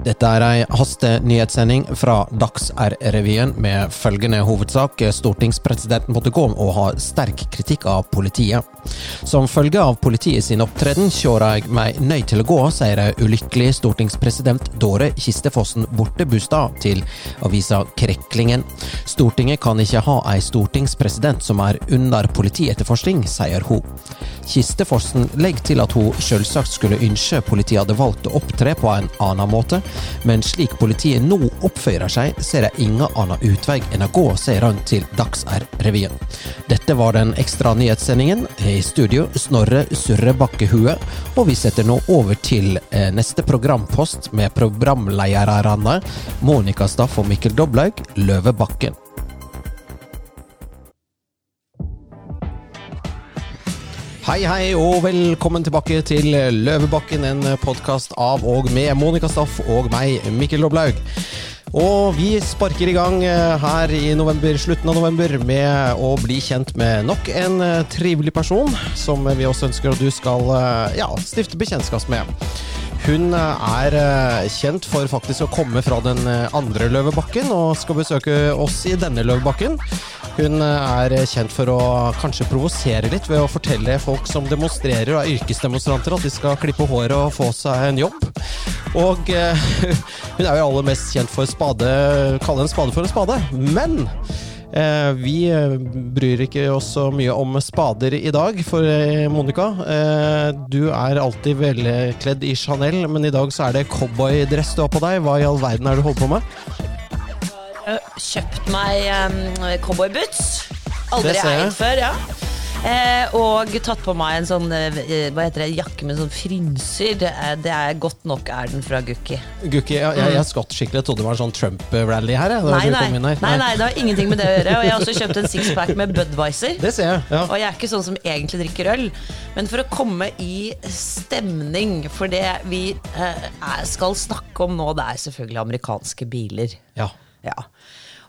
Dette er ei hastenyhetssending fra Dags-R-revyen med følgende hovedsak. Stortingspresidenten måtte gå og ha sterk kritikk av politiet. Som følge av politiet sin opptreden kjører jeg meg nøyd til å gå, sier ulykkelig stortingspresident Dåre Kistefossen Bortebustad til avisa Kreklingen. Stortinget kan ikke ha ei stortingspresident som er under politietterforskning, sier hun. Kistefossen legger til at hun selvsagt skulle ønske politiet hadde valgt å opptre på en annen måte, men slik politiet nå oppfører seg, ser jeg ingen annen utvei enn å gå, sier han til Dags-R-revyen. Dette var den ekstra nyhetssendingen. I studio Snorre Surre Bakkehue, og vi setter nå over til eh, neste programpost med programlederne Monica Staff og Mikkel Doblaug, Løvebakken. Hei, hei, og velkommen tilbake til Løvebakken, en podkast av og med Monica Staff og meg, Mikkel Loblaug. Og vi sparker i gang eh, her i november, slutten av november med å bli kjent med nok en eh, trivelig person, som vi også ønsker at du skal eh, ja, stifte bekjentskap med. Hun er kjent for faktisk å komme fra den andre Løvebakken, og skal besøke oss i denne Løvebakken. Hun er kjent for å kanskje provosere litt ved å fortelle folk som demonstrerer og er yrkesdemonstranter at de skal klippe håret og få seg en jobb. Og eh, hun er jo aller mest kjent for spade, kalle en spade for en spade. Men eh, vi bryr ikke oss så mye om spader i dag, for eh, Monica, eh, du er alltid velkledd i Chanel, men i dag så er det cowboydress du har på deg. Hva i all verden er det du holder på med? kjøpt meg um, cowboyboots. Aldri eid før, ja. Eh, og tatt på meg en sånn eh, hva heter det, jakke med sånn frynser. Det er, det er godt nok er den fra Gukki. Gukki, jeg, jeg, jeg skvatt skikkelig. Jeg trodde det var en sånn Trump-rally her. jeg, da Nei nei. kom inn her. nei, nei, det har ingenting med det å gjøre. Og jeg har også kjøpt en sixpack med Budwiser. Det ser jeg. ja. Og jeg er ikke sånn som egentlig drikker øl, men for å komme i stemning for det vi eh, er- skal snakke om nå, det er selvfølgelig amerikanske biler. ja. Ja.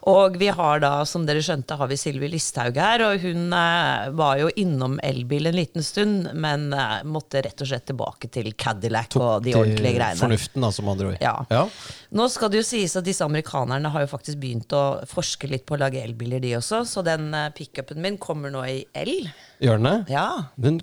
Og vi har da, som dere skjønte, har vi Sylvi Listhaug her. Og hun eh, var jo innom elbil en liten stund, men eh, måtte rett og slett tilbake til Cadillac og de ordentlige greiene. Fornuften, da, som andre ord. Ja. ja. Nå skal det jo sies at disse amerikanerne har jo faktisk begynt å forske litt på å lage elbiler, de også. Så den eh, pickupen min kommer nå i el. Gjør den det? Ja. Den,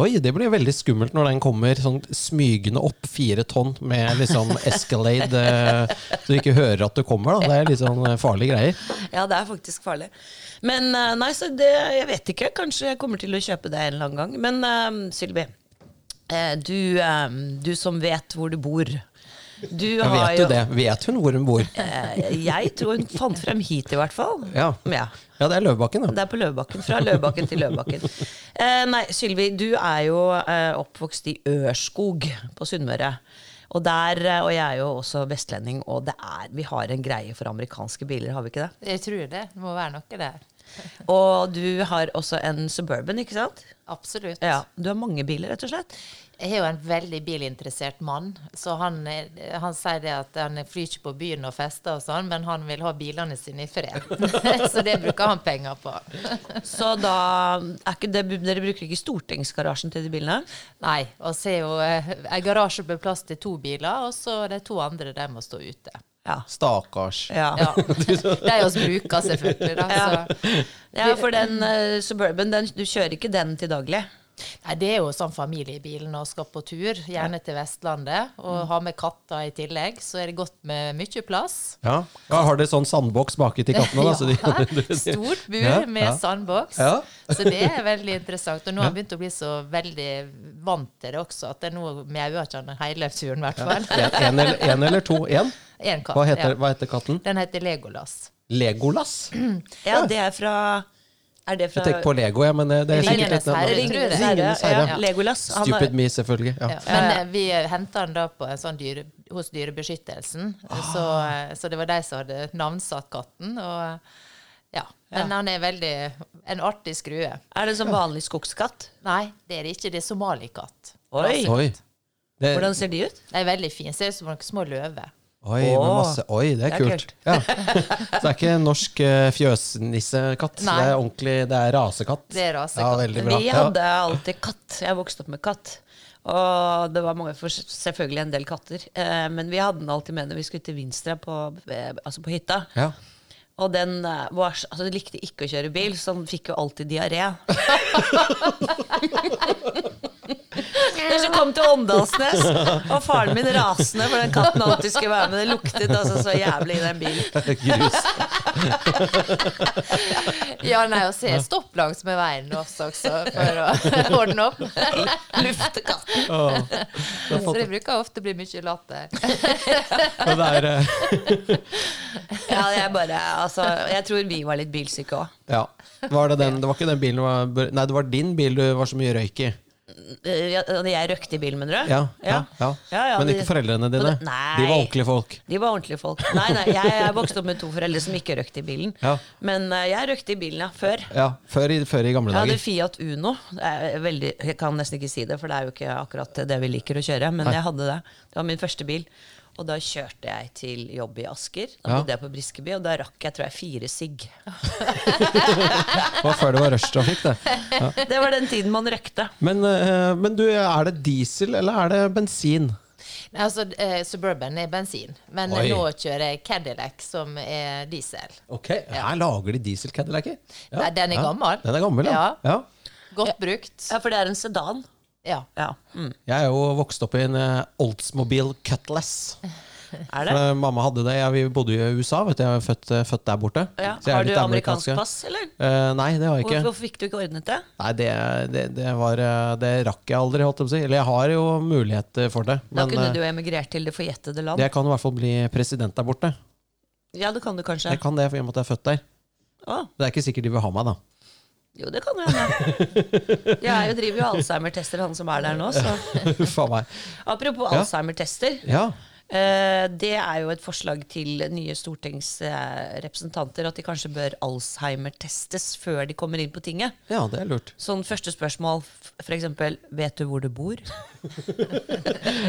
oi, det blir veldig skummelt når den kommer sånn smygende opp fire tonn med liksom Escalade, eh, så du ikke hører at du kommer. da. Det er litt sånn eh, farlige greier. Ja, det er faktisk farlig. Men nei, så det, jeg vet ikke. Kanskje jeg kommer til å kjøpe det en eller annen gang. Men um, Sylvi, du, um, du som vet hvor du bor. Du vet jo det? Vet hun hvor hun bor? Eh, jeg tror hun fant frem hit, i hvert fall. Ja. ja. Ja, det er Løvebakken, da. Det er på Løvebakken. Fra Løvebakken til Løvebakken. Eh, nei, Sylvi, du er jo eh, oppvokst i Ørskog på Sunnmøre. Og, der, eh, og jeg er jo også vestlending, og det er, vi har en greie for amerikanske biler, har vi ikke det? Jeg tror det. Det må være noe der. Og du har også en Suburban, ikke sant? Absolutt. Ja, Du har mange biler, rett og slett. Jeg er jo en veldig bilinteressert mann, så han, er- han sier det at han flyr ikke på byen og fester og sånn, men han vil ha bilene sine i fred. så det bruker han penger på. Så da er ikke det, Dere bruker ikke stortingsgarasjen til de bilene? Nei, og så er jo eh, en garasje med plass til to biler, og så de to andre de må stå ute. Ja. Stakkars. Ja. Ja. De oss bruker selvfølgelig, da. Så. ja for den uh, Suburban, den, du kjører ikke den til daglig? Nei, det er jo sånn familiebilen og skal på tur, gjerne til Vestlandet, og ha med katter i tillegg, så er det godt med mye plass. Ja. ja, Har dere sånn sandboks baki til kattene? da? De, Ja, Stort bur Ja, med ja. sandboks. Ja. Så det er veldig interessant. Og nå har han begynt å bli så veldig vant til det også, at det er nå mjauer ikke han hele turen, i hvert fall. en, eller, eller to? Én? En katt. Hva heter, hva heter katten? Den heter Legolas. Legolas? Ja, det er fra Er det fra Jeg tenker på Lego, ja, men det det er sikkert Ringenes litt herre, Ringenes herre. Ringenes herre. Ja, Legolas. Stupid me, selvfølgelig. Ja. Ja. Men eh, vi henta den da på en sånn dyre, hos Dyrebeskyttelsen, så, eh, så det var de som hadde navnsatt katten. Og ja, men han er veldig en artig skrue. Er det som vanlig skogskatt? Nei, det er det ikke. Det er somalikatt. Oi. Oi. Det, Hvordan ser de ut? De er veldig fine. Ser ut som noen små løver. Oi, med masse, oi, det er det er kult. kult. Ja. Så det er ikke en norsk uh, fjøsnissekatt. Det er ordentlig, det er rasekatt. Det er rasekatt. Ja. Vi hadde alltid katt. Jeg vokste opp med katt. Og det var mange, selvfølgelig en del katter. Eh, men vi hadde den alltid med når vi skulle til Vinstra på, eh, altså på hytta. Ja. Og den eh, var, altså, likte ikke å kjøre bil, så den fikk jo alltid diaré. Når så kom til Åndalsnes, og faren min rasende for den katten alltid skulle være med. Det luktet altså så jævlig i den bilen. Grus. Ja, nei, og se stopp langs med veien også, også for å ordne opp. Lufte katten. Åh. Så det bruker ofte bli mye latter. Er eh, Ja, jeg bare Altså, jeg tror vi var litt bilsyke òg. Ja. Var det, den, det var ikke den bilen du var Nei, det var din bil du var så mye røyk i. Jeg røkte i bilen, mener du? Ja, ja, ja. Ja, Men ikke foreldrene dine. Nei. De var ordentlige folk. De var ordentlige folk. Nei, nei, jeg, jeg vokste opp med to foreldre som ikke røkte i bilen. Ja. Men eh, jeg røkte i bilen, ja. Før. Ja, Før i, før i gamle Jeg hadde. Fiat Uno. Er veldig, jeg kan nesten ikke si det, for det er jo ikke akkurat det vi liker å kjøre. Men jeg hadde det. Det var min første bil. Og da kjørte jeg til jobb i Asker. Da Ja. bodde jeg på Briskeby, og da rakk jeg tror jeg fire sigg. Det var før det var rushtrafikk, det. Det var den tiden man røkte. Men, eh, men du, er det diesel eller er det bensin? Nei, Altså, eh, Suburban er bensin, men Oi. nå kjører jeg Cadillac, som er diesel. Ok, Her lager de diesel Cadillacer. Nei, den er gammel. Den er gammel, ja. Ja. ja. Godt brukt. Ja, for det er en sedan. Ja. Ja. Mm. Jeg er jo vokst opp i en eh, Oldsmobile Cutlass. Er det? For, eh, mamma hadde det. Ja, vi bodde jo i USA, vet du. Jeg er født, eh, født der borte. Ja. Så jeg er Har du amerikansk pass, eller? Uh, nei, det har jeg ikke. hvorfor fikk du ikke ordnet det? Nei, det, det, det, var, det rakk jeg aldri, holdt jeg si. Eller jeg har jo mulighet for det. Da kunne eh, du jo emigrert til det forjettede land. jeg kan i hvert fall bli president der borte. Ja, det kan du kanskje. Jeg kan det, for i og med at jeg er født der. Å, Det er ikke sikkert de vil ha meg, da. Jo, det kan jo hende. Jeg er jo, driver jo Alzheimer-tester, han som er der nå. Så. Meg. Apropos Ja. Alzheimer-tester. Ja. Eh, det er jo et forslag til nye stortingsrepresentanter at de kanskje bør Alzheimer-testes før de kommer inn på tinget. ja, det er lurt. Sånn første spørsmål, f.eks.: Vet du hvor du bor?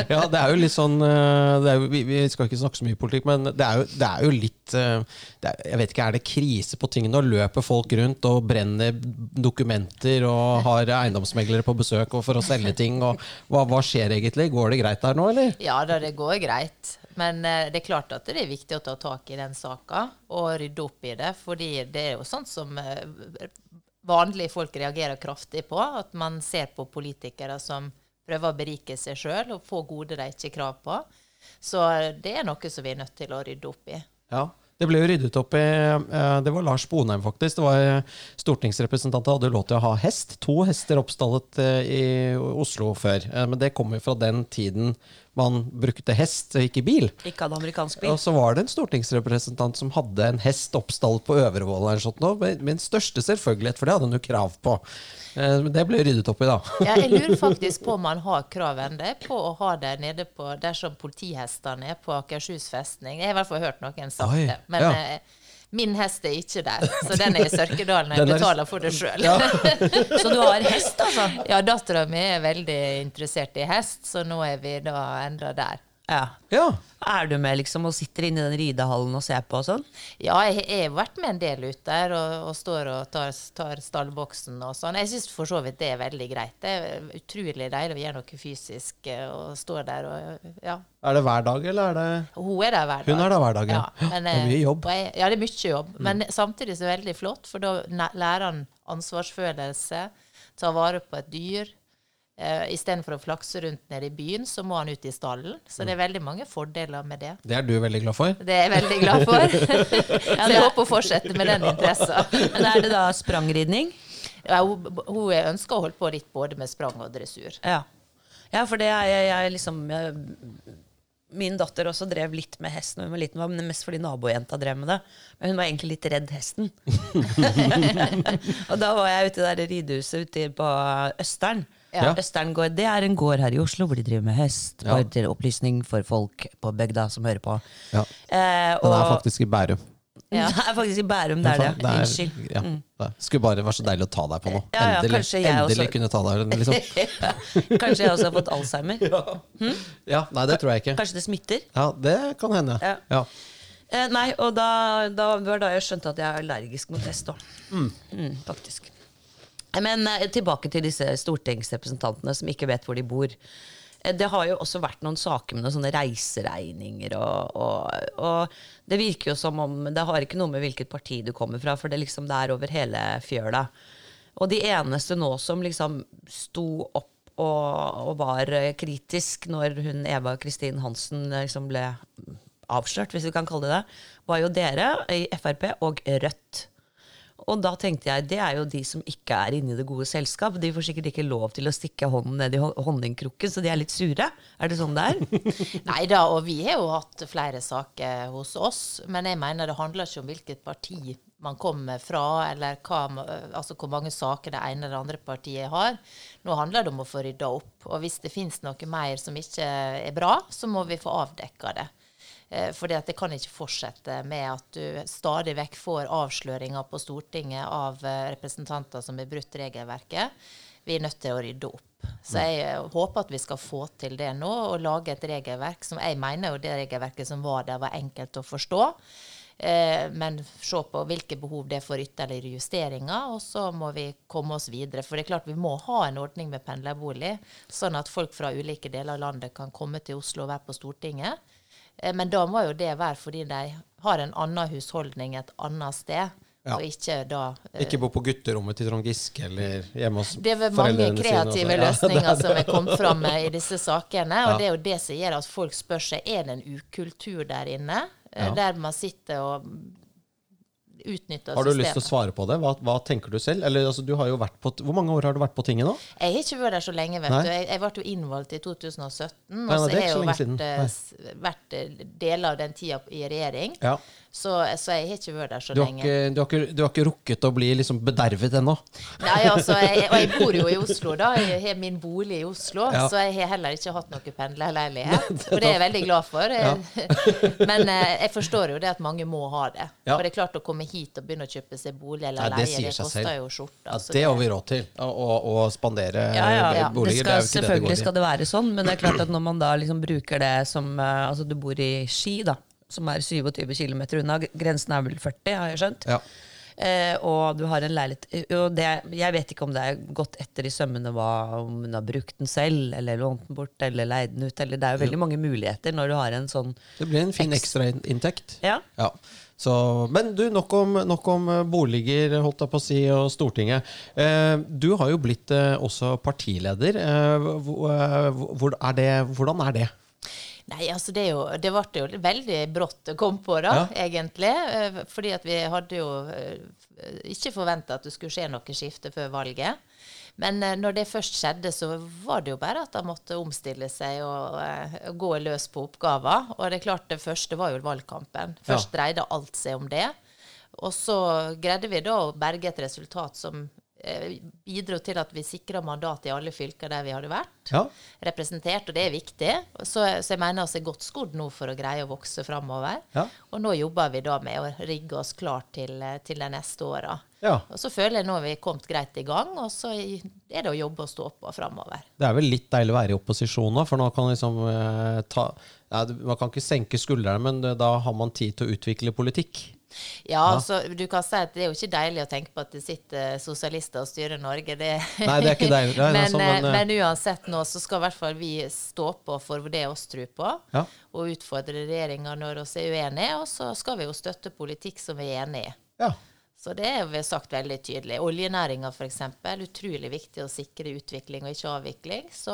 Ja, det er jo litt sånn eh, det er jo, vi, vi skal ikke snakke så mye politikk, men det er jo, det er jo litt eh, det er, Jeg vet ikke, er det krise på tingene? Og løper folk rundt og brenner dokumenter og har eiendomsmeglere på besøk og for å selge ting? Og hva, hva skjer egentlig? Går det greit der nå, eller? Ja da, det går greit. Men eh, det er klart at det er viktig å ta tak i den saka og rydde opp i det. fordi det er jo sånt som vanlige folk reagerer kraftig på. At man ser på politikere som prøver å berike seg sjøl og få gode de ikke har krav på. Så det er noe som vi er nødt til å rydde opp i. Ja. Det ble jo ryddet opp i eh, Det var Lars Bonheim, faktisk. Det var eh, Stortingsrepresentanter hadde lov til å ha hest. To hester oppstallet eh, i Oslo før. Men det kommer jo fra den tiden man brukte hest, og ikke bil. Ikke hadde amerikansk bil. Og så var det en stortingsrepresentant som hadde en hest oppstalt på Øvrevoll eller sånt nå, med med en største selvfølgelighet, for det hadde han jo krav på. Eh, Men det ble ryddet opp i, da. Ja, jeg lurer faktisk på om man har krav ennå på å ha det nede på dersom politihestene er på Akershus festning. Jeg har i hvert fall hørt noen sagt det. Men ja. Min hest er ikke der, så den er i Sørkedalen. og Jeg er- betaler for det sjøl. Ja. Så du har hest, altså? Ja, dattera mi er veldig interessert i hest, så nå er vi da enda der. Ja. ja. Er du med liksom og sitter inne i den ridehallen og ser på og sånn? Ja, jeg jeg har vært med en del ut der og, og står og tar, tar stallboksen og sånn. Jeg syns for så vidt det er veldig greit. Det er utrolig deilig å gjøre noe fysisk eh, og stå der og ja. Er det hver dag, eller er det Hun er der hver dag. Hun er der hver dag, ja. men, Det er mye eh, jobb. Mm. Jeg, ja, det er mye jobb. Men samtidig så er det veldig flott, for da lærer han ansvarsfølelse, tar vare på et dyr. Eh, Istedenfor å flakse rundt nede i byen, så må han ut i stallen. Så Mm. det er veldig mange fordeler med det. Det er du veldig glad for? Det er jeg veldig glad for. så jeg håper å fortsette med den interessen. Men er det da sprangridning? Ja, hun, hun ønsker å holde på litt både med sprang og dressur. Ja. ja, for det er jeg, jeg liksom jeg, Min datter også drev litt med hest da hun var liten, men mest fordi nabojenta drev med det. Men hun var egentlig litt redd hesten. og da var jeg ute i det ridehuset ute på Østern. Ja. Østern gård, Det er en gård her i Oslo hvor de driver med hest. Bare til opplysning for folk på bygda som hører på. Ja. Eh, Den er faktisk i Bærum. Ja. Det er faktisk i Bærum, det er det. Unnskyld. Ja, det skulle bare vært så deilig å ta deg på noe. Ja, ja, endelig endelig også- kunne ta deg, liksom. Kanskje jeg også har fått alzheimer. Ja, nei, det tror jeg ikke. Kanskje det smitter. Ja, det kan hende. Ja. Ja. Eh, nei, og da, da var da jeg skjønte at jeg er allergisk mot hest òg. Mm, faktisk. Men eh, tilbake til disse stortingsrepresentantene som ikke vet hvor de bor. Eh, Det har jo også vært noen saker med noen sånne reiseregninger, og, og, og det virker jo som om Det har ikke noe med hvilket parti du kommer fra, for det, liksom, det er over hele fjøla. Og de eneste nå som liksom sto opp og, og var kritisk når hun Eva Kristin Hansen liksom ble avslørt, hvis vi kan kalle det det, var jo dere i Frp og Rødt. Og da tenkte jeg, det er jo de som ikke er inne i det gode selskap. De får sikkert ikke lov til å stikke hånden ned i hon- honningkrukken, så de er litt sure. Er det sånn det er? Nei da, og vi har jo hatt flere saker hos oss. Men jeg mener det handler ikke om hvilket parti man kommer fra, eller hva, altså hvor mange saker det ene eller andre partiet har. Nå handler det om å få rydda opp. Og hvis det finnes noe mer som ikke er bra, så må vi få avdekka det. Eh, Fordi det kan ikke fortsette med at du stadig vekk får avsløringer på Stortinget av eh, representanter som har brutt regelverket. Vi er nødt til å rydde opp. Så jeg eh, håper at vi skal få til det nå, og lage et regelverk som jeg mener jo det regelverket som var der, var enkelt å forstå. Eh, men se på hvilke behov det er for ytterligere justeringer, og så må vi komme oss videre. For det er klart vi må ha en ordning med pendlerbolig, sånn at folk fra ulike deler av landet kan komme til Oslo og være på Stortinget. Eh, Men da må jo det være fordi de har en annen husholdning et annet sted, Ja. og ikke da uh, Ikke bo på gutterommet til Trond Giske eller hjemme hos foreldrene sine. det er mange kreative løsninger Ja, det som er kommet fram med i disse sakene. Og Ja. det er jo det som gjør at folk spør seg er det en ukultur der inne, eh, der man sitter og utnytter Har du lyst til å svare på det? Hva, hva tenker du selv? Eller, altså, du har jo vært på, hvor mange år har du vært på tinget nå? Jeg har ikke vært der så lenge, vet Nei. du. Jeg, jeg ble jo innvalgt i 2017. Nei, Og så har jeg jo vært, eh, vært eh, deler av den tida i regjering. Ja. Så, så jeg har ikke vært der så Du har, lenge. ikke, du, har ikke, du har ikke rukket å bli liksom bedervet ennå? Nei, altså, jeg, og jeg bor jo i Oslo, da. Jeg har min bolig i Oslo. Ja. Så jeg har heller ikke hatt noe pendlerleilighet. Og det er jeg veldig glad for. Ja. men eh, jeg forstår jo det at mange må ha det. Ja. For det er klart å komme hit og begynne å kjøpe seg bolig eller Nei, det leie, det koster selv. jo skjorta. Ja, det har vi råd til. Å, å, å spandere Ja, ja, ja. Det boliger. skal, det er jo ikke det det selvfølgelig går skal det være sånn, men det er klart at når man da liksom bruker det som eh, Altså, du bor i Ski, da, som er 27 km unna. Grensen er vel 40, har jeg skjønt. Ja. Eh, og du har en leilighet og det, Jeg vet ikke om det er gått etter i sømmene hva, om hun har brukt den selv, eller lånt den bort, eller leid den ut. Eller det er jo veldig mange muligheter når du har en sånn Det blir en fin ekstrainntekt. Ja. Ja. Så, men du, nok om, nok om eh, boliger, holdt jeg på å si, og Stortinget. Eh, du har jo blitt eh, også partileder. Eh, hvor, eh, hvor er det, hvordan er det? Nei, altså det, er jo, det ble jo veldig brått å komme på, da, Ja. egentlig. eh, Fordi at vi hadde jo eh, ikke forventa at det skulle skje noe skifte før valget. Men eh, når det først skjedde, så var det jo bare at de måtte omstille seg og eh, gå løs på oppgaver. Og det er klart, det første var jo valgkampen. Først Ja. dreide alt seg om det. Og så greide vi da å berge et resultat som bidro til at vi sikra mandat i alle fylker der vi hadde vært Ja. representert, og det er viktig. Så, så jeg mener vi er godt skodd nå for å greie å vokse framover. Ja. Og nå jobber vi da med å rigge oss klar til, eh, til de neste åra. Ja. Og så føler jeg nå vi er kommet greit i gang, og så er det å jobbe og stå på framover. Det er vel litt deilig å være i opposisjon nå, for nå kan liksom eh, ta ja, Man kan ikke senke skuldrene, men da har man tid til å utvikle politikk. Ja, så du kan si at det er jo ikke deilig å tenke på at det sitter sosialister og styrer Norge. Det. Nei, det er ikke deilig. Nei, men, altså, eh, men, eh, men uansett nå så skal i hvert fall vi stå på for det oss tror på, Ja. og utfordre regjeringa når vi er uenige, og så skal vi jo støtte politikk som vi er enig i. Ja. Så det er vi sagt veldig tydelig. Oljenæringa f.eks. Utrolig viktig å sikre utvikling og ikke avvikling. Så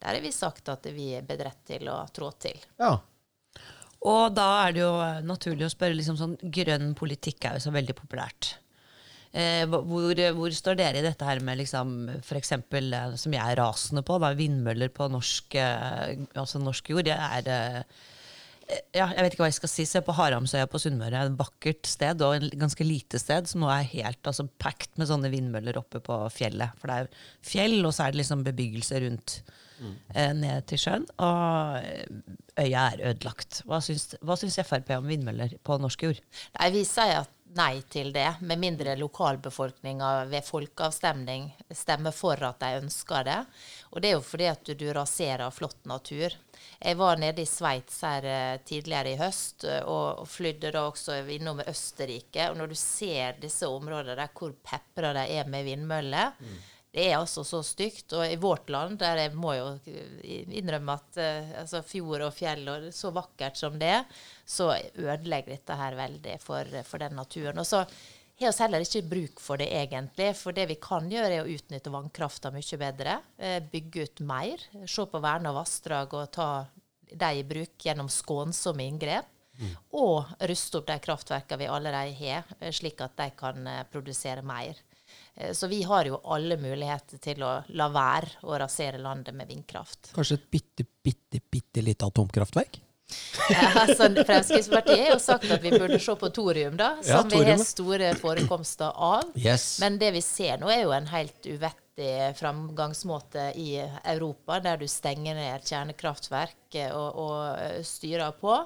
der har vi sagt at vi er beredt til å trå til. ja. Og da er det jo naturlig å spørre liksom sånn Grønn politikk er jo så veldig populært. Eh, hvor, hvor står dere i dette her med liksom, eksempel, eh, som jeg er rasende på, da, vindmøller på norsk, eh, altså norsk jord? Det er eh, ja, jeg vet ikke hva jeg skal si. Se på Haramsøya på Sunnmøre. Et vakkert sted, og et ganske lite sted, som nå er helt altså, packed med sånne vindmøller oppe på fjellet. For det er fjell, og så er det liksom bebyggelse rundt eh, ned til sjøen. Og eh, øya er ødelagt. Hva syns, hva syns Frp om vindmøller på norsk jord? Nei, Vi sier at nei til det, med mindre lokalbefolkninga ved folkeavstemning stemmer for at de ønsker det. Og det er jo fordi at du raserer flott natur. Jeg var nede i Sveits her eh, tidligere i høst, eh, og flydde da også innom Østerrike. Og når du ser disse områdene der hvor pepra de er med vindmøller, mm. Det er altså så stygt. Og i vårt land, der jeg må jo innrømme at uh, altså fjord og fjell og så vakkert som det så ødelegger dette her veldig for, for den naturen. Og så har vi heller ikke bruk for det egentlig. For det vi kan gjøre, er å utnytte vannkrafta mye bedre. Uh, bygge ut mer. Se på verna vassdrag og ta de i bruk gjennom skånsomme inngrep. Mm. Og ruste opp de kraftverkene vi allerede har, eh, slik at de kan produsere mer. Eh, så vi har jo alle muligheter til å la være å rasere landet med vindkraft. Kanskje et bitte, bitte, bitte lite atomkraftverk? Altså, Fremskrittspartiet har jo sagt at vi burde se på thorium, da, som ja, vi har store forekomster av. Yes. Men det vi ser nå, er jo en helt uvettig framgangsmåte i Europa, der du stenger ned kjernekraftverk og, og eh, styrer på.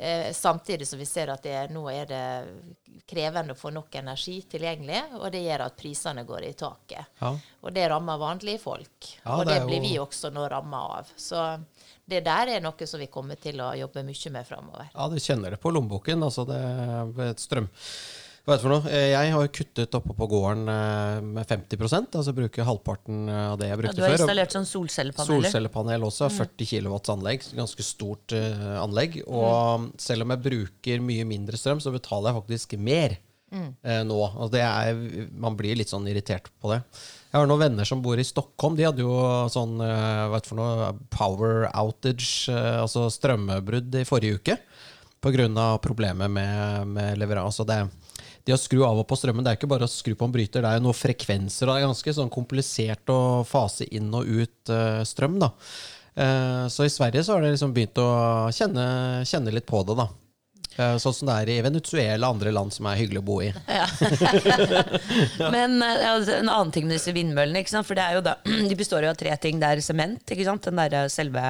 Eh, samtidig som vi ser at det, nå er det krevende å få nok energi tilgjengelig, og det gjør at prisene går i taket. Ja. Og det rammer vanlige folk. Ja, og det, det blir vi også nå ramma av. Så det der er noe som vi kommer til å jobbe mye med framover. Ja, du kjenner det på lommeboken. Altså det er et strøm hva er det for noe? Eh, jeg har kuttet oppe på gården eh, med 50% altså bruker halvparten av det jeg brukte før. Ja, du har installert sånn solcellepanel? Solcellepanel også. 40 mm. kW anlegg. Ganske stort uh, anlegg. Og mm. selv om jeg bruker mye mindre strøm, så betaler jeg faktisk mer mm. uh, nå. Altså det er, man blir litt sånn irritert på det. Jeg har noen venner som bor i Stockholm. De hadde jo sånn uh, hva for noe, power outage, altså strømbrudd, i forrige uke. Pga. problemet med, med leveranse. Altså det å skru av og på strømmen det er ikke bare å skru på en bryter, det er jo noen frekvenser. Og det er ganske sånn komplisert å fase inn og ut uh, strøm. da. Så i Sverige så har det liksom begynt å kjenne, kjenne litt på det. da. Uh, sånn som det er i Venezuela og andre land som er hyggelig å bo i. Ja. Men ja, en annen ting med disse vindmøllene, for da, de består jo av tre ting. Det er sement, den der selve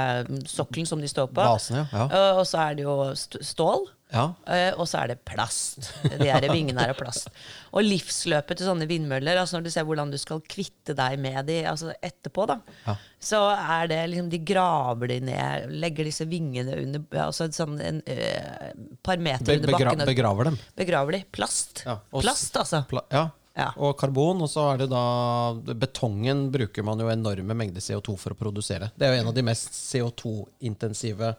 sokkelen som de står på. Basen. Ja. Og så er det jo stål. Ja. Uh, og så er det plast. De her vingene er av plast. Og livsløpet til sånne vindmøller, altså når du ser hvordan du skal kvitte deg med de altså etterpå, da, ja. så er det liksom De graver de ned, legger disse vingene under altså sånn en uh, par meter Be under bakken. begraver dem? Begraver de. Plast. Ja. plast, altså. Pla ja. Ja. Og karbon, og så er det da Betongen bruker man jo enorme mengder CO2 for å produsere. Det er jo en av de mest CO2-intensive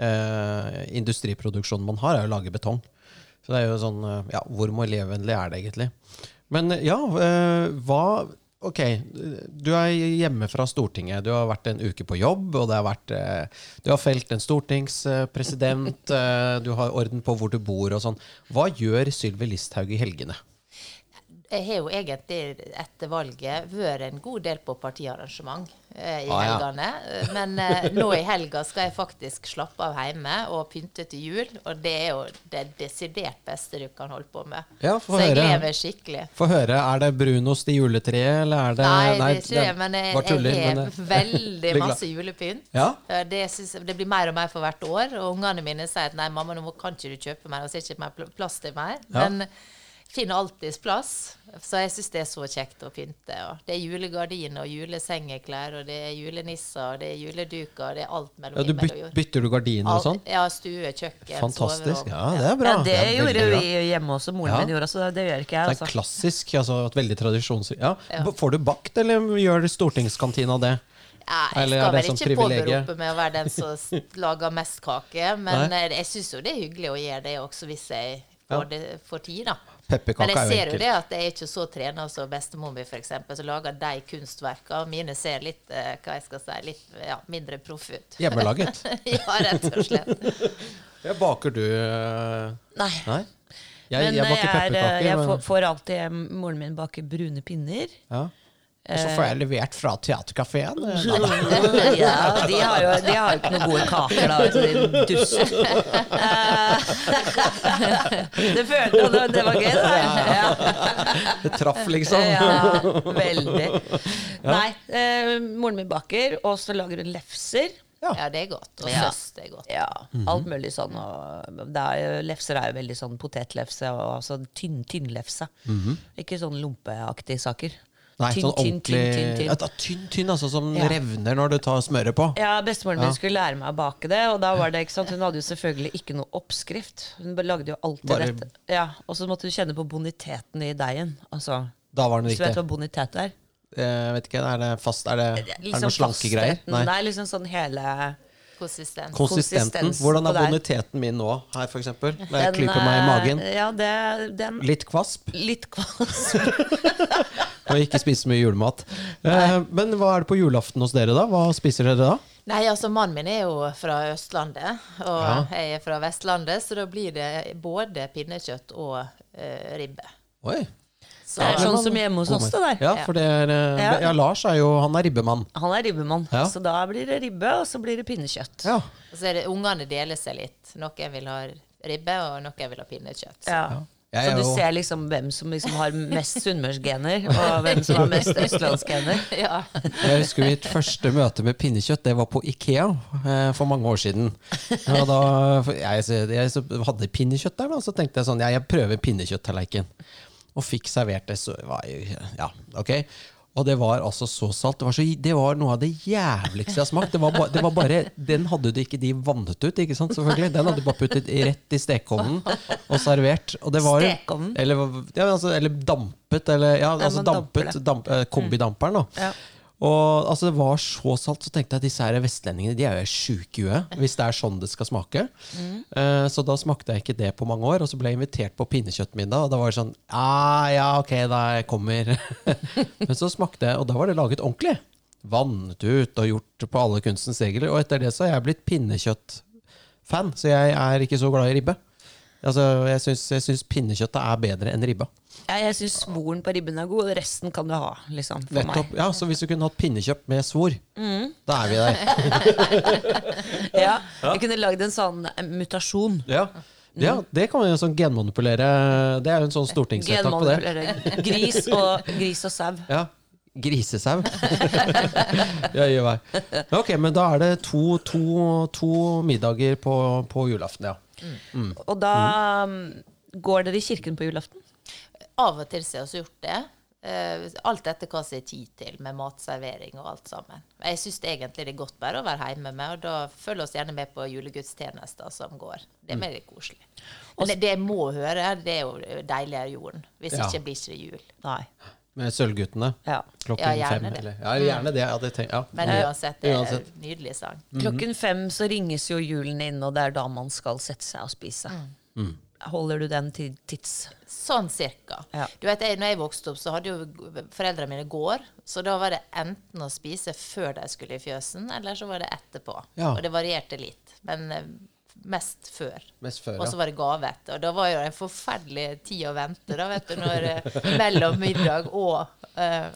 eh, industriproduksjonen man har, er å lage betong. Så det er jo sånn eh, Ja, hvor miljøvennlig er det egentlig? Men ja, eh, hva Ok, du er hjemme fra Stortinget. Du har vært en uke på jobb, og har vært, eh, du har felt en stortingspresident. Du har orden på hvor du bor og sånn. Hva gjør Sylvi Listhaug i helgene? Jeg har jo egentlig etter valget vært en god del på partiarrangement eh, i ah, helgene. Ja. Men eh, nå i helga skal jeg faktisk slappe av hjemme og pynte til jul. Og det er jo det desidert beste du kan holde på med. Ja, Så jeg gleder meg skikkelig. Få høre. Er det brunost i juletreet, eller er det Nei, det er ikke det. Men jeg, tuller, jeg har men veldig masse julepynt. Ja? Det, synes, det, blir mer og mer for hvert år. Og ungene mine sier at nei, mamma, nå kan ikke du kjøpe mer, og så er det ikke mer plass til mer. Men finner alltids plass. Så jeg syns det er så kjekt å pynte. Og det er julegardiner og julesengeklær, og det er julenisser, og det er juleduker, og det er alt mellom ja, du byt, Bytter du gardiner og sånn? Ja, stue, kjøkken, Fantastisk. Ja, det er bra. Ja, det, det gjorde vi hjemme også. Moren ja. min gjorde så det gjør ikke jeg. Altså. Det er altså. klassisk. altså et Veldig tradisjons... Ja. Får du bakt, eller gjør stortingskantina det? Ja, jeg skal vel sånn ikke påberope meg å være den som lager mest kake, men Nei? Eh, jeg syns jo det er hyggelig å gjøre det også, hvis jeg får, det, får tid, da. Men jeg ser jo det at jeg er ikke så trener som bestemor mi, f.eks., som lager de kunstverkene. Mine ser litt eh, hva jeg skal si, litt ja, mindre proff ut. Hjemmelaget? ja, rett og slett. ja, baker du uh... Nei. Nei? Jeg, men jeg, baker jeg, er, eh, jeg får, får alltid Moren min baker brune pinner. Ja. Og så får jeg levert fra teaterkafeen. ja, de har, jo, de har jo ikke noen gode kaker, da. Altså, de dusser. det følte jeg det var gøy, da. Ja. Det traff, liksom. Ja, veldig. Nei, eh, moren min baker, og så lager hun lefser. Ja. Ja, det er godt. Og Ja. søst er godt. Ja, alt mulig sånn. Og det er jo, lefser er jo veldig sånn potetlefse og altså tynn, tynnlefse. Ikke sånn lompeaktige saker. Nei, Tynn, sånn tynn, ordentlig tynn, tynn, tynn. Tynn, tynn, altså som Ja. revner når du tar smøret på. Ja, Bestemoren min Ja. skulle lære meg å bake det, og da var det ikke sant, hun hadde jo selvfølgelig ikke noe oppskrift. Hun lagde jo alltid Bare- dette. Ja, Og så måtte du kjenne på boniteten i deigen. Altså, Da var den hvis du vet du hva bonitet er? Jeg vet ikke, Er det fast Er det, er det Liksom noen slanke greier? Nei, er liksom sånn hele Konsistent. Konsistenten. Hvordan er boniteten min nå, her eksempel? Når jeg Den, klyper meg i magen. Ja, det, den Litt kvasp, Litt kvasp. og ikke spise mye julemat. Eh, men hva er det på julaften hos dere, da? Hva spiser dere da? Nei, altså mannen min er jo fra Østlandet, og Ja. jeg er fra Vestlandet, så da blir det både pinnekjøtt og eh, ribbe. Oi. Så, Det er sånn som hjemme hos oss, det der. Ja, for det er eh, Ja. Ja, Lars er jo Han er ribbemann. Han er ribbemann, Ja. så da blir det ribbe, og så blir det pinnekjøtt. Ja. og så er det ungene deler seg litt. Noen vil ha ribbe, og noen vil ha pinnekjøtt. Ja. Jeg Så du jo- ser liksom hvem som liksom har mest sunnmørsgener, og hvem som har mest østlandsgener. Ja. Jeg husker mitt første møte med pinnekjøtt. Det var på Ikea eh, for mange år siden. Og da, jeg, jeg hadde pinnekjøtt der, da, så tenkte jeg sånn Ja, jeg prøver pinnekjøtttallerken. Og fikk servert det. Så var jeg, ja, ok. Og det var altså så salt. Det var, så, det var noe av det jævligste jeg har smakt. Det var, ba, det var bare, Den hadde du ikke de vannet ut, ikke sant? selvfølgelig. Den hadde du bare puttet rett i stekeovnen og servert. Og det var? Eller, ja, altså, eller dampet, eller ja, Ja, altså dampet. Damp, eh, kombidamperen, da. Ja. Og altså, det var så salt, så tenkte jeg at disse her vestlendingene de er jo sjuke i huet. Hvis det er sånn det skal smake. Eh, så da smakte jeg ikke det på mange år. Og så ble jeg invitert på pinnekjøttmiddag, og da var det sånn ah, Ja, ok, da jeg kommer. Men så smakte jeg, og da var det laget ordentlig. Vannet ut og gjort på alle kunstens regler. Og etter det så har jeg blitt pinnekjøttfan, så jeg er ikke så glad i ribbe. Altså, jeg syns, pinnekjøttet er bedre enn ribba. Ja, jeg syns svoren på ribben er god, og resten kan du ha. liksom, for Nettopp. meg. Ja, Så hvis du kunne hatt pinnekjøtt med svor, da er vi der. Ja, Vi kunne lagd en sånn eh, mutasjon. Ja. ja, det kan vi jo sånn genmanipulere. Det er jo en sånn stortingsvedtak på det. Gris og, gris og sau. Ja. Grisesau. ja, gjør vei. Ok, men da er det to, to, to middager på, på julaften, ja. Og da mm, går dere i kirken på julaften? Av og til så har vi gjort det. Eh, alt etter hva som er tid til, med matservering og alt sammen. Jeg syns egentlig det er godt bare å være hjemme med, og da følger oss gjerne med på julegudstjenester som går. Det er mer koselig. Men det, det jeg må høre, det er jo deiligere jorden. Hvis Ja. ikke blir ikke det jul. Nei. Med Sølvguttene. Ja. Klokken Ja, gjerne fem. det. Eller, ja, gjerne det. Ja, det tenk, ja. Men uansett, det er uansett. en nydelig sang. Klokken fem så ringes jo julen inn, og det er da man skal sette seg og spise. Holder du den til tids... Sånn cirka. Ja. Du vet, jeg, når jeg vokste opp, så hadde jo foreldrene mine gård. Så da var det enten å spise før de skulle i fjøsen, eller så var det etterpå. Ja. Og det varierte litt. Men eh, mest før. Mest før, Og så var det gave etter. Og da var jo det en forferdelig tid å vente, da, vet du, når eh, mellom middag og uh,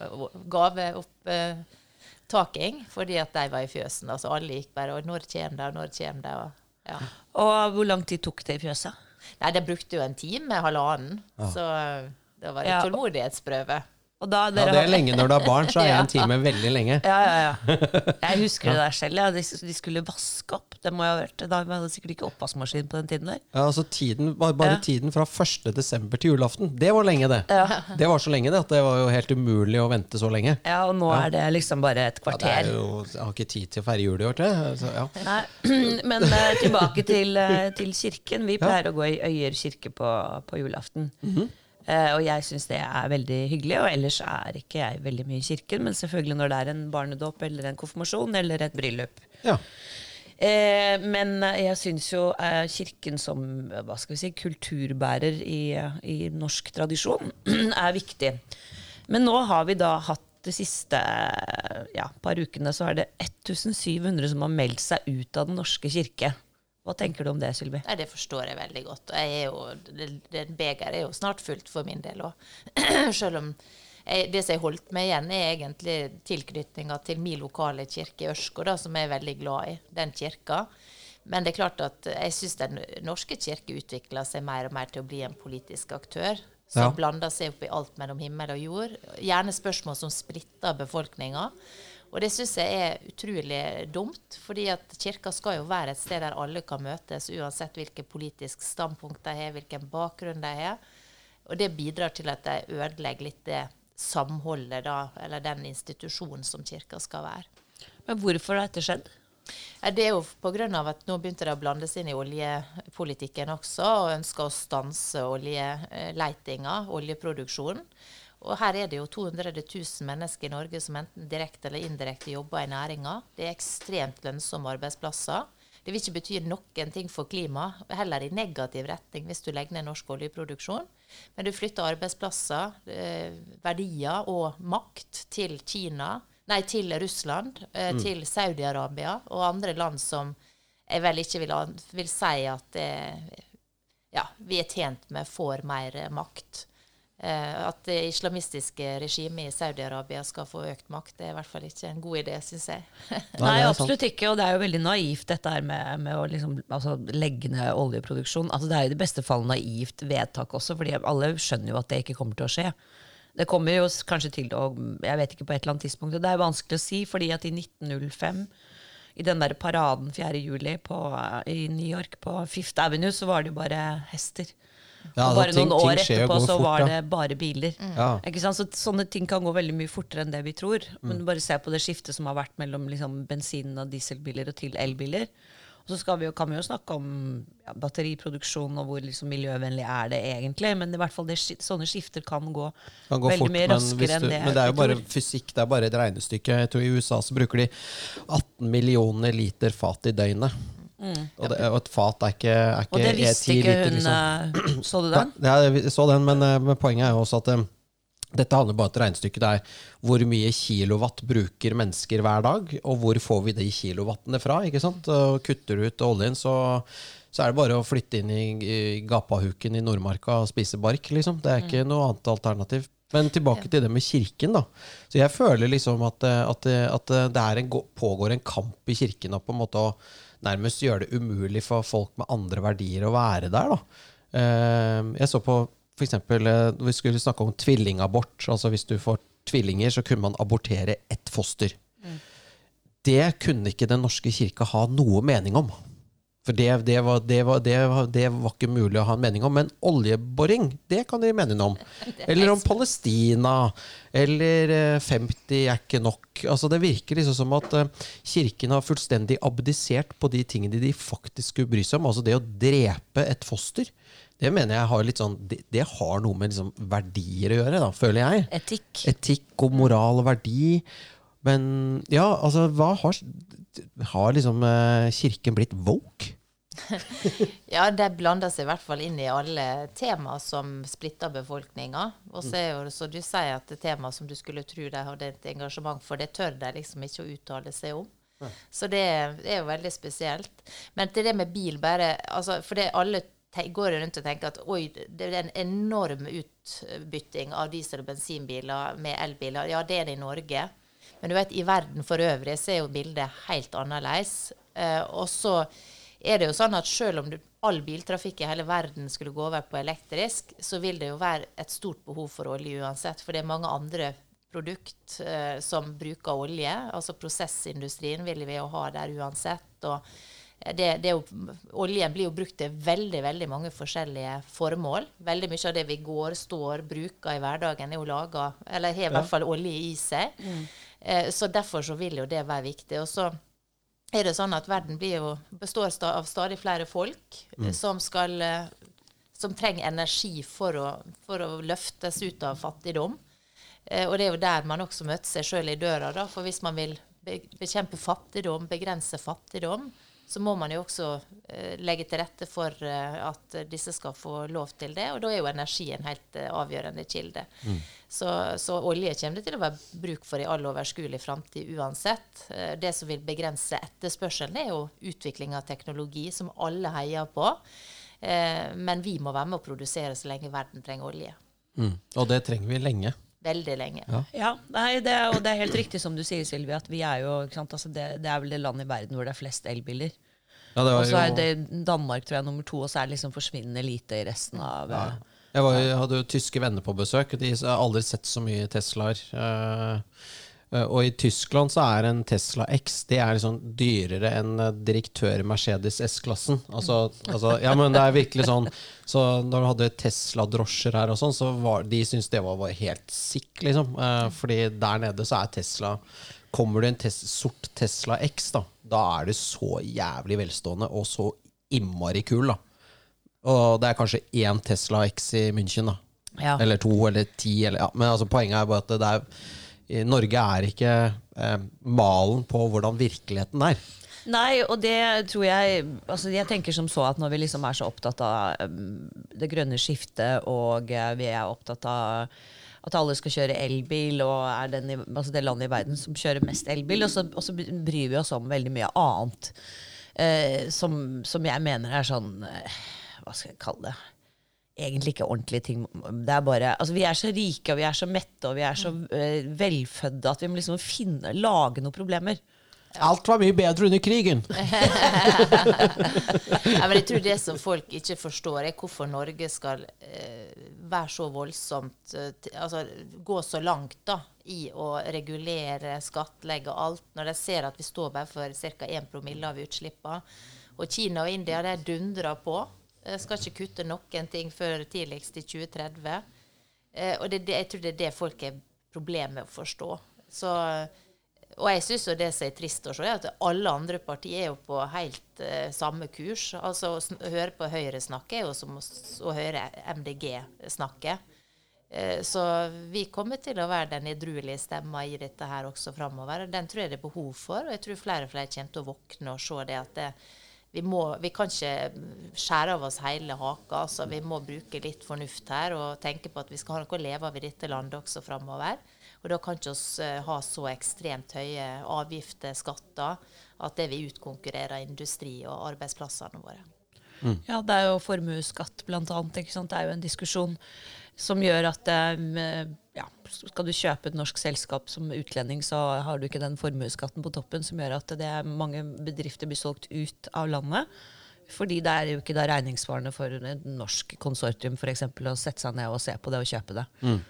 gaveopptaking, fordi at de var i fjøsen. Altså alle gikk bare Og når kommer det, og når kommer det? Og, ja. Og hvor lang tid tok det i fjøset? Nei, det brukte jo en time, halvannen. Så da det var det Ja. tålmodighetsprøve. Og da Ja, det er lenge når du har barn, så er Ja. en time veldig lenge. Ja, ja, ja. Jeg husker det der selv. Ja. De, de skulle vaske opp. Det må jeg ha vært Da var det sikkert ikke oppvaskmaskin på den tiden der. Ja, altså tiden, bare bare Ja. tiden fra 1. desember til julaften, det var lenge, det. Det var så lenge det at det var jo helt umulig å vente så lenge. Ja, og nå er det liksom bare et Ja, det kvarter. er jo, jeg har ikke tid til å feire jul i år, tror jeg. Ja. Men uh, tilbake til, uh, til kirken. Vi pleier å gå i Øyer kirke på, på julaften. Eh, og jeg syns det er veldig hyggelig. Og ellers er ikke jeg veldig mye i kirken, men selvfølgelig når det er en barnedåp eller en konfirmasjon eller et bryllup. ja. Eh, men jeg syns jo eh, Kirken som eh, hva skal vi si, kulturbærer i, eh, i norsk tradisjon er viktig. Men nå har vi da hatt de siste eh, ja, par ukene så er det 1700 som har meldt seg ut av Den norske kirke. Hva tenker du om det, Sylvi? Nei, det forstår jeg veldig godt. Og det begeret er jo snart fullt for min del òg. Selv om jeg, det som jeg holdt meg igjen, er egentlig tilknytninga til min lokale kirke i Ørsko, da, som jeg er veldig glad i. Den kirka. Men det er klart at jeg syns Den norske kirke utvikler seg mer og mer til å bli en politisk aktør. Som Ja. blander seg opp i alt mellom himmel og jord. Gjerne spørsmål som splitter befolkninga. Og det syns jeg er utrolig dumt, fordi at kirka skal jo være et sted der alle kan møtes, uansett hvilket politisk standpunkt de har, hvilken bakgrunn de har. Og det bidrar til at de ødelegger litt det samholdet, da, eller den institusjonen som kirka skal være. Men hvorfor har dette skjedd? Det er jo pga. at nå begynte det å blandes inn i oljepolitikken også, og ønsker å stanse oljeletinga, oljeproduksjonen. Og her er det jo 200 000 mennesker i Norge som enten direkte eller indirekte jobber i næringa. Det er ekstremt lønnsomme arbeidsplasser. Det vil ikke bety noen ting for klimaet, heller i negativ retning hvis du legger ned norsk oljeproduksjon. Men du flytter arbeidsplasser, eh, verdier og makt til Kina, nei, til Russland, eh, mm. til Saudi-Arabia og andre land som jeg vel ikke vil, vil si at eh, ja, vi er tjent med får mer makt. Eh, at det islamistiske regimet i Saudi-Arabia skal få økt makt, det er i hvert fall ikke en god idé, syns jeg. Nei, absolutt ikke. Og det er jo veldig naivt dette her med, med å liksom, altså, legge ned oljeproduksjon. Altså, det er jo i det beste fall naivt vedtak også, fordi alle skjønner jo at det ikke kommer til å skje. Det kommer jo kanskje til å Jeg vet ikke på et eller annet tidspunkt. Det er vanskelig å si, fordi at i 1905 i den der paraden 4. juli på, i New York på Fifth Avenue, så var det jo bare hester. Ja, og bare ting, noen år etterpå så var det bare biler. Mm. Ja. Så sånne ting kan gå veldig mye fortere enn det vi tror. Mm. Men bare se på det skiftet som har vært mellom liksom, bensin- og dieselbiler og til elbiler. Og så vi jo, kan vi jo snakke om ja, batteriproduksjon og hvor liksom, miljøvennlig er det egentlig. Men i hvert fall det, sånne skifter kan gå, kan gå veldig fort, mye raskere enn det. Men det er jo bare fysikk, det er bare et regnestykke. Jeg tror I USA så bruker de 18 millioner liter fat i døgnet. Mm. Og, det, og, et fat er ikke, er ikke Og det visste ikke liter, hun liksom. Så du den? Ja, jeg så den, men, eh, men poenget er jo også at um, dette handler bare om et regnestykke. Det er hvor mye kilowatt bruker mennesker hver dag, og hvor får vi de kilowattene fra? ikke sant? Og kutter du ut oljen, så, så er det bare å flytte inn i, i gapahuken i Nordmarka og spise bark. liksom. Det er ikke mm. noe annet alternativ. Men tilbake til det med kirken. da. Så Jeg føler liksom at, at, at det en, pågår en kamp i kirken. på en måte å nærmest gjøre det umulig for folk med andre verdier å være der. Da. Ehm, jeg så på f.eks. når vi skulle snakke om tvillingabort. altså Hvis du får tvillinger, så kunne man abortere ett foster. Mm. Det kunne ikke Den norske kirke ha noe mening om. For det, det, var, det, var, var, det, var, ikke mulig å ha en mening om. Men oljeboring, det kan dere mene noe om. Eller om Palestina. Eller 50 eh, er ikke nok. Altså Det virker liksom som at eh, Kirken har fullstendig abdisert på de tingene de faktisk skulle bry seg om. Altså det å drepe et foster. Det mener jeg har litt sånn Det, det har noe med liksom verdier å gjøre, da, føler jeg. Etikk. Etikk og moral og verdi. Men ja, altså hva har, har liksom eh, Kirken blitt woke? ja, det blander seg i hvert fall inn i alle temaer som splitter befolkninga. Og så er jo så du sier at det tema som du skulle tro de hadde et engasjement for, det tør de liksom ikke å uttale seg om. Så det, det, er jo veldig spesielt. Men til det med bil, bare altså, For det alle går rundt og tenker at oi, det er en enorm utbytting av diesel- og bensinbiler med elbiler. Ja, det er det i Norge. Men du vet, i verden for øvrig så er jo bildet helt annerledes. Eh, og så er det jo sånn at selv om all biltrafikk i hele verden skulle gå over på elektrisk, så vil det jo være et stort behov for olje uansett. For det er mange andre produkt eh, som bruker olje. Altså prosessindustrien vil vi jo ha der uansett. og det, det jo, oljen blir jo brukt til veldig veldig mange forskjellige formål. Veldig mye av det vi går, står, bruker i hverdagen, er jo laga Eller har i hvert fall olje i seg. Mm. Eh, så derfor så vil jo det være viktig. Og så er det sånn at verden jo, består av stadig flere folk mm. som, skal, eh, som trenger energi for å, for å, løftes ut av fattigdom. Eh, og det er jo der man også møter seg sjøl i døra. Da. For hvis man vil bekjempe fattigdom, begrense fattigdom, så må man jo også eh, legge til rette for eh, at disse skal få lov til det. Og da er jo energi en helt eh, avgjørende kilde. Mm. Så, så, olje kommer det til å være bruk for i all overskuelig framtid uansett. Eh, det som vil begrense etterspørselen, er jo utvikling av teknologi, som alle heier på. Eh, men vi må være med å produsere så lenge verden trenger olje. Mm. Og det trenger vi lenge. Veldig lenge. Ja, ja nei, det, og det er helt riktig som du sier, Silvi, at vi er jo, altså det, det, er vel det landet i verden hvor det er flest elbiler. Ja, og så er det Danmark tror jeg nummer to, og så er det liksom forsvinnende lite i resten av ja. jeg, var, jeg, hadde jo tyske venner på besøk. De har aldri sett så mye Teslaer. Uh, Eh, Og i Tyskland så er en Tesla X det er liksom dyrere enn eh, direktør Mercedes S-klassen. Altså, altså, ja, men det er virkelig sånn Så når du hadde Tesla-drosjer her og sånn, så var de syntes det var, var helt sick, liksom. Eh, fordi der nede så er Tesla Kommer du en tes sort Tesla X, da, da er du så jævlig velstående og så innmari kul, da. Og det er kanskje én Tesla X i München, da. Ja. Eller to eller ti. Eller, ja. Men altså, poenget er bare at det er, Norge er ikke eh, malen på hvordan virkeligheten er. Nei, og det tror jeg altså Jeg tenker som så at når vi liksom er så opptatt av um, det grønne skiftet, og eh, vi er opptatt av at alle skal kjøre elbil, og er den altså det landet i verden som kjører mest elbil, og så, og så bryr vi oss om veldig mye annet. Eh, som, som jeg mener er sånn eh, Hva skal jeg kalle det? Egentlig ikke ordentlige ting. Det er bare, altså Vi er så rike og vi er så mette og vi er så uh, velfødde at vi må liksom finne, lage noen problemer. Alt var mye bedre under krigen! Ja, men jeg tror det som folk ikke forstår, er hvorfor Norge skal eh, være så voldsomt eh, t- Altså gå så langt da, i å regulere, skattlegge alt, når de ser at vi står bare for ca. 1 promille av utslippene. Og Kina og India de dundrer på. Eh, skal ikke kutte noen ting før tidligst i 2030. Eh, og det, jeg tror det er det folk har problemer med å forstå. Så og jeg syns det som er trist å se, er at alle andre partier er jo på helt eh, samme kurs. Altså Å høre på Høyre snakke er jo som å, å høre MDG snakke. Så vi kommer til å være den edruelige stemma i dette her også framover. Den tror jeg det er behov for, og jeg tror flere og flere kommer til å våkne og se det at det, vi, må, vi kan ikke skjære av oss hele haka. Altså, vi må bruke litt fornuft her og tenke på at vi skal ha noe å leve av i dette landet også framover. Og da kan ikke oss eh, ha så ekstremt høye avgifter, skatter, at det vil utkonkurrere industri og arbeidsplassene våre. Ja, det er jo formuesskatt, annet. Det er jo en diskusjon som gjør at eh, ja, skal du kjøpe et norsk selskap som utlending, så har du ikke den formuesskatten på toppen som gjør at det er mange bedrifter blir solgt ut av landet. Fordi det er jo ikke da regningssvarende for et norsk konsortium for eksempel, å sette seg ned og se på det og kjøpe det. Mm.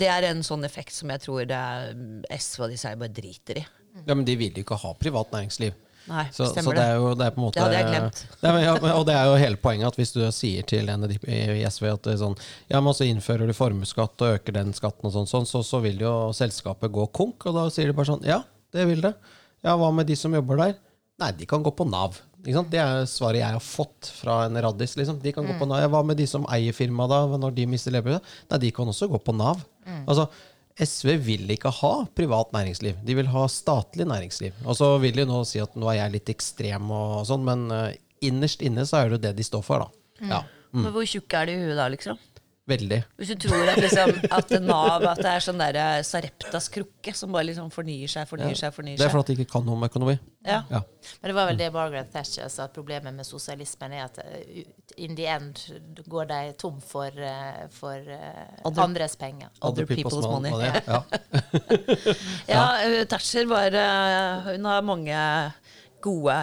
Det er en sånn effekt som jeg tror det er SV og disse her bare driter i. Ja, Men de vil jo ikke ha privat næringsliv. Nei, Så, så det er jo det er på en måte Det hadde jeg glemt. Det er, ja, og det er jo hele poenget at hvis du sier til en i SV at sånn Ja, men så innfører du formuesskatt og øker den skatten og sånn, sånn så, så vil jo selskapet gå konk. Og da sier de bare sånn Ja, det vil det. Ja, hva med de som jobber der? Nei, de kan gå på Nav. Det er svaret jeg har fått fra en raddis. Liksom. De kan gå på Nav. Hva med de som eier firmaet da, når de mister levebrødet? Nei, de kan også gå på Nav. Altså, SV vil ikke ha privat næringsliv. De vil ha statlig næringsliv. Og så vil de nå si at nå er jeg litt ekstrem, og sånn, men eh, innerst inne så er det jo det de står for. da. Ja, Men hvor tjukk er de i huet da, liksom? Veldig. Hvis du tror at, liksom, at Nav at det er sånn der eh, Sareptas krukke som bare liksom fornyer seg, fornyer seg, fornyer seg. Det er fordi de ikke kan noe om økonomi. Ja. Ja. Men det var vel det Margaret Thatcher sa, at problemet med sosialismen er at eh, in the end går de tom for, eh, for Andre- andres penger. Other people's money. money. Ja. Ja, Thatcher var Hun har mange gode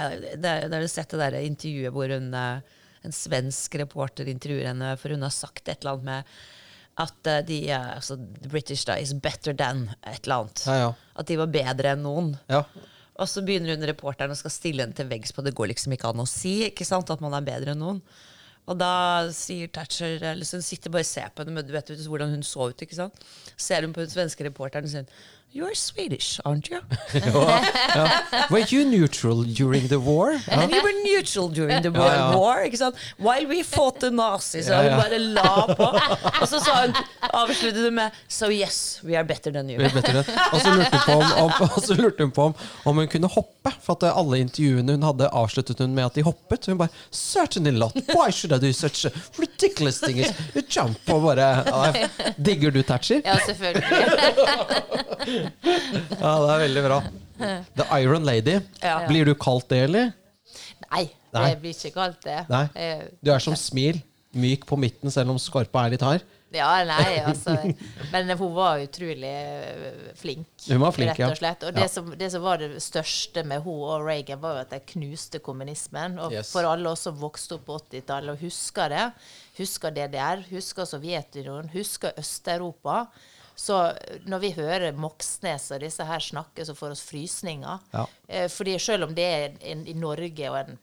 Det har du sett det der intervjuet hvor hun en svensk reporter intervjuer henne, for hun har sagt et eller annet med at eh, de, eh, altså, the British da, is better than et eller annet. Ja, ja. At de var bedre enn noen. ja. Og så begynner hun reporteren og skal stille henne til veggs på det går liksom ikke an å si ikke sant, at man er bedre enn noen. Og da sier Thatcher så sitter bare og ser på henne, men du vet hvordan hun så ut. ikke sant? Ser hun på den svenske reporteren og sier You're Swedish, aren't you? Were you neutral during the war? And We were neutral during the World Ja, ja. War. ikke sant? While we fought the Nazis. Ja, Og hun bare la på. Og så sa hun, avsluttet hun med So yes, we are better than you. Better than. Og så lurte hun på om, om, så lurte hun, på om, om hun kunne hoppe. For at alle intervjuene hun hadde, avsluttet hun med at de hoppet. Hun bare Certainly not. Why should I do such a ridiculous thing You jump? Og bare Digger du Thatcher? Ja, selvfølgelig. Ja, det er veldig bra. The Iron Lady. Ja. Blir du kalt det, eller? Nei, Nei. det blir ikke kalt det. Nei. Du er som Smil. Myk på midten, selv om skorpa er litt hard. Ja, nei, altså Men hun var utrolig eh, flink, Hun var flink, rett og slett. Og Ja. det, som, det som var det største med hun og Reagan, var jo at de knuste kommunismen. Og Yes. for alle oss som vokste opp på 80-tallet og husker det, husker DDR, husker Sovjetunionen, husker Øst-Europa, Så når vi hører Moxnes og disse her snakke, så får oss frysninger. Ja. Eh, fordi selv om det er en, i Norge og en,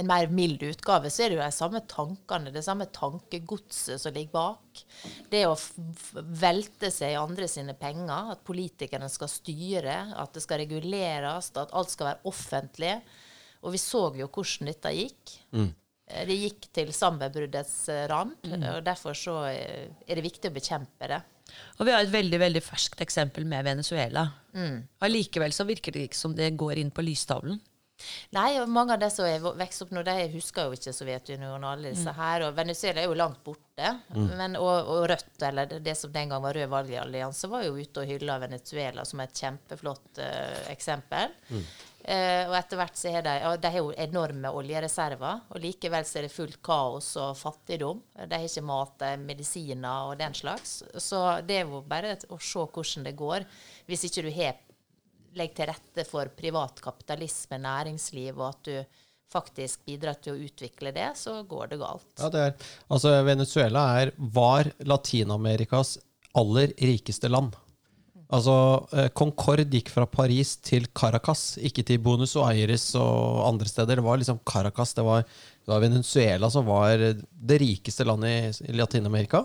en mer mild utgave, så er det jo de samme tankene, det samme tankegodset som ligger bak. Det å velte seg i andre sine penger, at politikerne skal styre, at det skal reguleres, at alt skal være offentlig. Og vi så jo hvordan dette gikk. Mm. Det gikk til sammenbruddets rand. Mm. og derfor så eh, er det viktig å bekjempe det. Og vi har et veldig veldig ferskt eksempel med Venezuela. Allikevel så virker det ikke som det går inn på lystavlen. Nei, og mange av de som er vo- vokst opp nå, de husker jo ikke Sovjetunionen og alle disse her. Og Venezuela er jo langt borte. Men, og, og Rødt, eller det, det som den gang var Rød valgallianse, var jo ute og hylla Venezuela som et kjempeflott uh, eksempel. Eh, og etter hvert så har de de har jo enorme oljereserver, og likevel så er det fullt kaos og fattigdom. De har ikke mat, medisiner og den slags. Så det er jo bare å se hvordan det går. Hvis ikke du legger til rette for privat kapitalisme, næringsliv, og at du faktisk bidrar til å utvikle det, så går det galt. Ja, det er. Altså, Venezuela er, var Latin-Amerikas aller rikeste land. Altså, eh, Concorde gikk fra Paris til Caracas, ikke til Buenos Aires og andre steder. Det var liksom Caracas, det var, det var Venezuela som var det rikeste landet i, Latin-Amerika.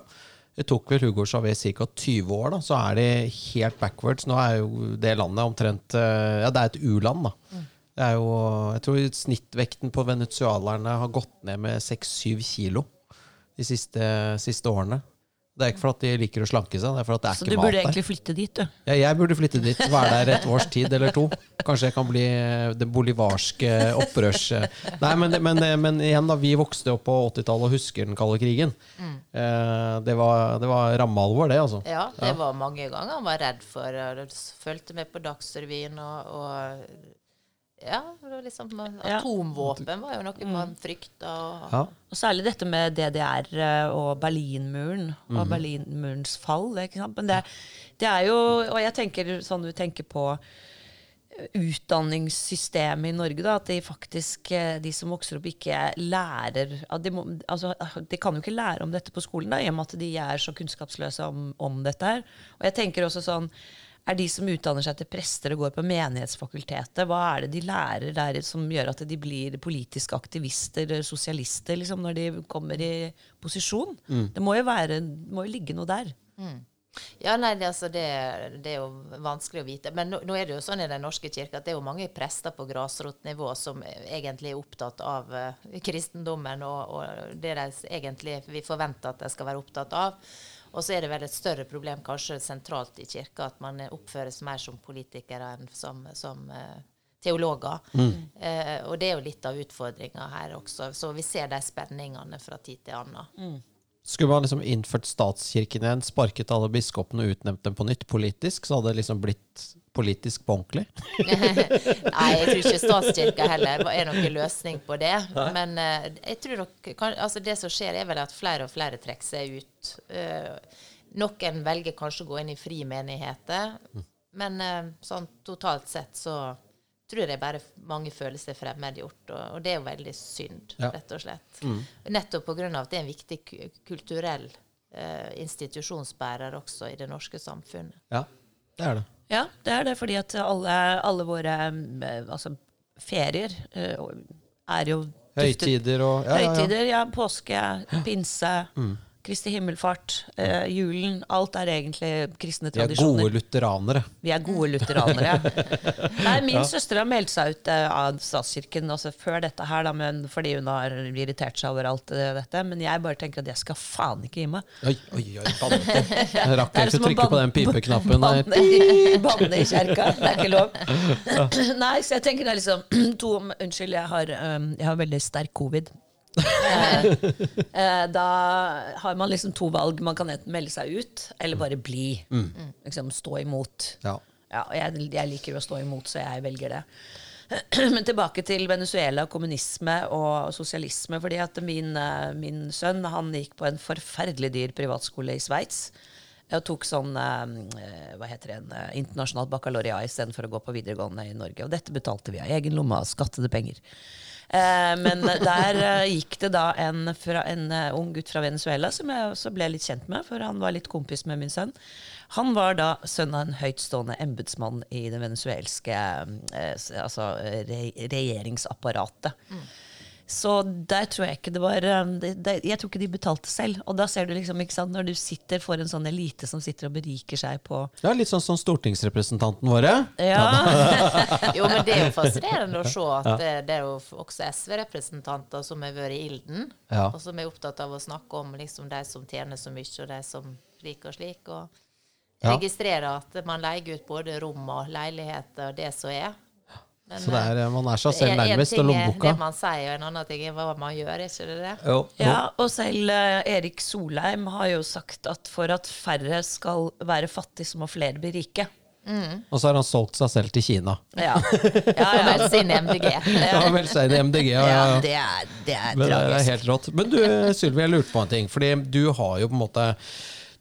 Det tok vel Hugo Chávez ca. 20 år, da, så er det helt backwards. Nå er jo det landet omtrent eh, Ja, det er et u-land, da. Det er jo, jeg tror snittvekten på venezuelerne har gått ned med 6-7 kilo de siste, siste årene. Det er ikke for at de liker å slanke seg, det er for at det er Så du ikke burde mat der. egentlig flytte dit, du. Ja, jeg burde flytte dit, være der et års tid eller to. Kanskje jeg kan bli eh, det bolivarske opprørs... Nei, men, men, men igjen, da. Vi vokste opp på 80-tallet og husker den kalde krigen. Eh, Det var, det var rammealvor, det, altså. Ja, det var mange ganger han var redd for Fulgte med på Dagsrevyen og, og Ja, liksom atomvåpen var jo noe man frykta. Og, Ja. Og særlig dette med DDR eh, og Berlinmuren og Berlinmurens fall. Ikke sant? Men det, det er jo Og jeg tenker sånn du tenker på eh, utdanningssystemet i Norge, da, at de faktisk, eh, de som vokser opp, ikke lærer at de, må, altså, de kan jo ikke lære om dette på skolen, da, i og med at de er så kunnskapsløse om, om dette her. Og jeg tenker også sånn er de som utdanner seg til prester og går på Menighetsfakultetet, hva er det de lærer der som gjør at de blir politiske aktivister, sosialister, liksom, når de kommer i posisjon? Det må jo, være, må jo ligge noe der. Ja, nei, det, altså, det, det er jo vanskelig å vite. Men nå, nå er det jo sånn i Den norske kirke at det er jo mange prester på grasrotnivå som egentlig er opptatt av uh, kristendommen og, og det de egentlig vi forventer at de skal være opptatt av. Og så er det vel et større problem kanskje sentralt i kirka at man oppføres mer som politikere enn som, som uh, teologer. Eh, og det er jo litt av utfordringa her også. Så vi ser de spenningene fra tid til annen. Skulle man liksom innført statskirken igjen, sparket alle biskopene og utnevnt dem på nytt politisk, så hadde det liksom blitt politisk på ordentlig? Nei, jeg tror ikke statskirka heller er noen løsning på det. Men uh, jeg tror nok kan, altså Det som skjer, er vel at flere og flere trekker seg ut. Uh, noen velger kanskje å gå inn i frimenigheter, men uh, sånn totalt sett så tror jeg bare mange føler seg fremmedgjort, og, og det er jo veldig synd, Ja. rett og slett. Nettopp pga. at det er en viktig kulturell eh, institusjonsbærer også i det norske samfunnet. Ja, det er det. Ja, det er det, fordi at alle, alle våre eh, altså, ferier eh, er jo Høytider og ja. Høytider, ja. Påske, pinse, Kristi himmelfart, eh, julen. Alt er egentlig kristne tradisjoner. Vi er gode lutheranere. Vi er gode lutheranere. Nei, min søster har meldt seg ut eh, av statskirken altså før dette her, da, men, fordi hun har irritert seg over alt eh, dette. Men jeg bare tenker at jeg skal faen ikke gi meg. Oi, oi, oi, banne. Jeg rakk ikke å trykke på den pipeknappen. Banne i kjerka. Det er ikke lov. Nei, så jeg tenker det er liksom to Unnskyld, jeg har, um, jeg har veldig sterk covid. Eh, eh, da har man liksom to valg. Man kan enten melde seg ut, eller bare bli. Liksom stå imot. Ja. Ja, og jeg, jeg liker å stå imot, så jeg velger det. Men tilbake til Venezuela, kommunisme og sosialisme. fordi at min, eh, min sønn han gikk på en forferdelig dyr privatskole i Sveits. Og tok sånn hva heter det, en internasjonalt baccalaureat istedenfor å gå på videregående i Norge. Og dette betalte vi av egen lomme av skattede penger. Eh, men der eh, gikk det da en, fra, en eh, ung gutt fra Venezuela som jeg også ble litt kjent med, for han var litt kompis med min sønn. Han var da sønn av en høytstående embetsmann i det venezuelske altså, re regjeringsapparatet. Så der tror jeg ikke det var um, det, det, Jeg tror ikke de betalte selv. Og da ser du liksom, ikke sant, når du sitter for en sånn elite som sitter og beriker seg på Ja, Litt sånn som stortingsrepresentanten våre. Ja, Jo, men det er jo fascinerende å se at det, det er jo også SV-representanter som har vært i ilden, Ja. og som er opptatt av å snakke om liksom de som tjener så mye, og de som slik og slik. Og Ja. registrerer at man leier ut både rom og leiligheter og det som er. Men, Så det er, eh, man er seg eh, selv en- en nærmest, og lommeboka. Det man sier, og en annen ting er hva man gjør, ikke det det? Jo, ja, og selv eh, Erik Solheim har jo sagt at for at færre skal være fattige, så må flere bli rike. Og så har han solgt seg selv til Kina. Ja, ja, ja. meld seg inn i MDG. Ja, vel seg i MDG. Ja, ja, ja det, er, det er Men det er helt rått. Men du, Sylvi, jeg lurte på en ting. Fordi du har jo på en måte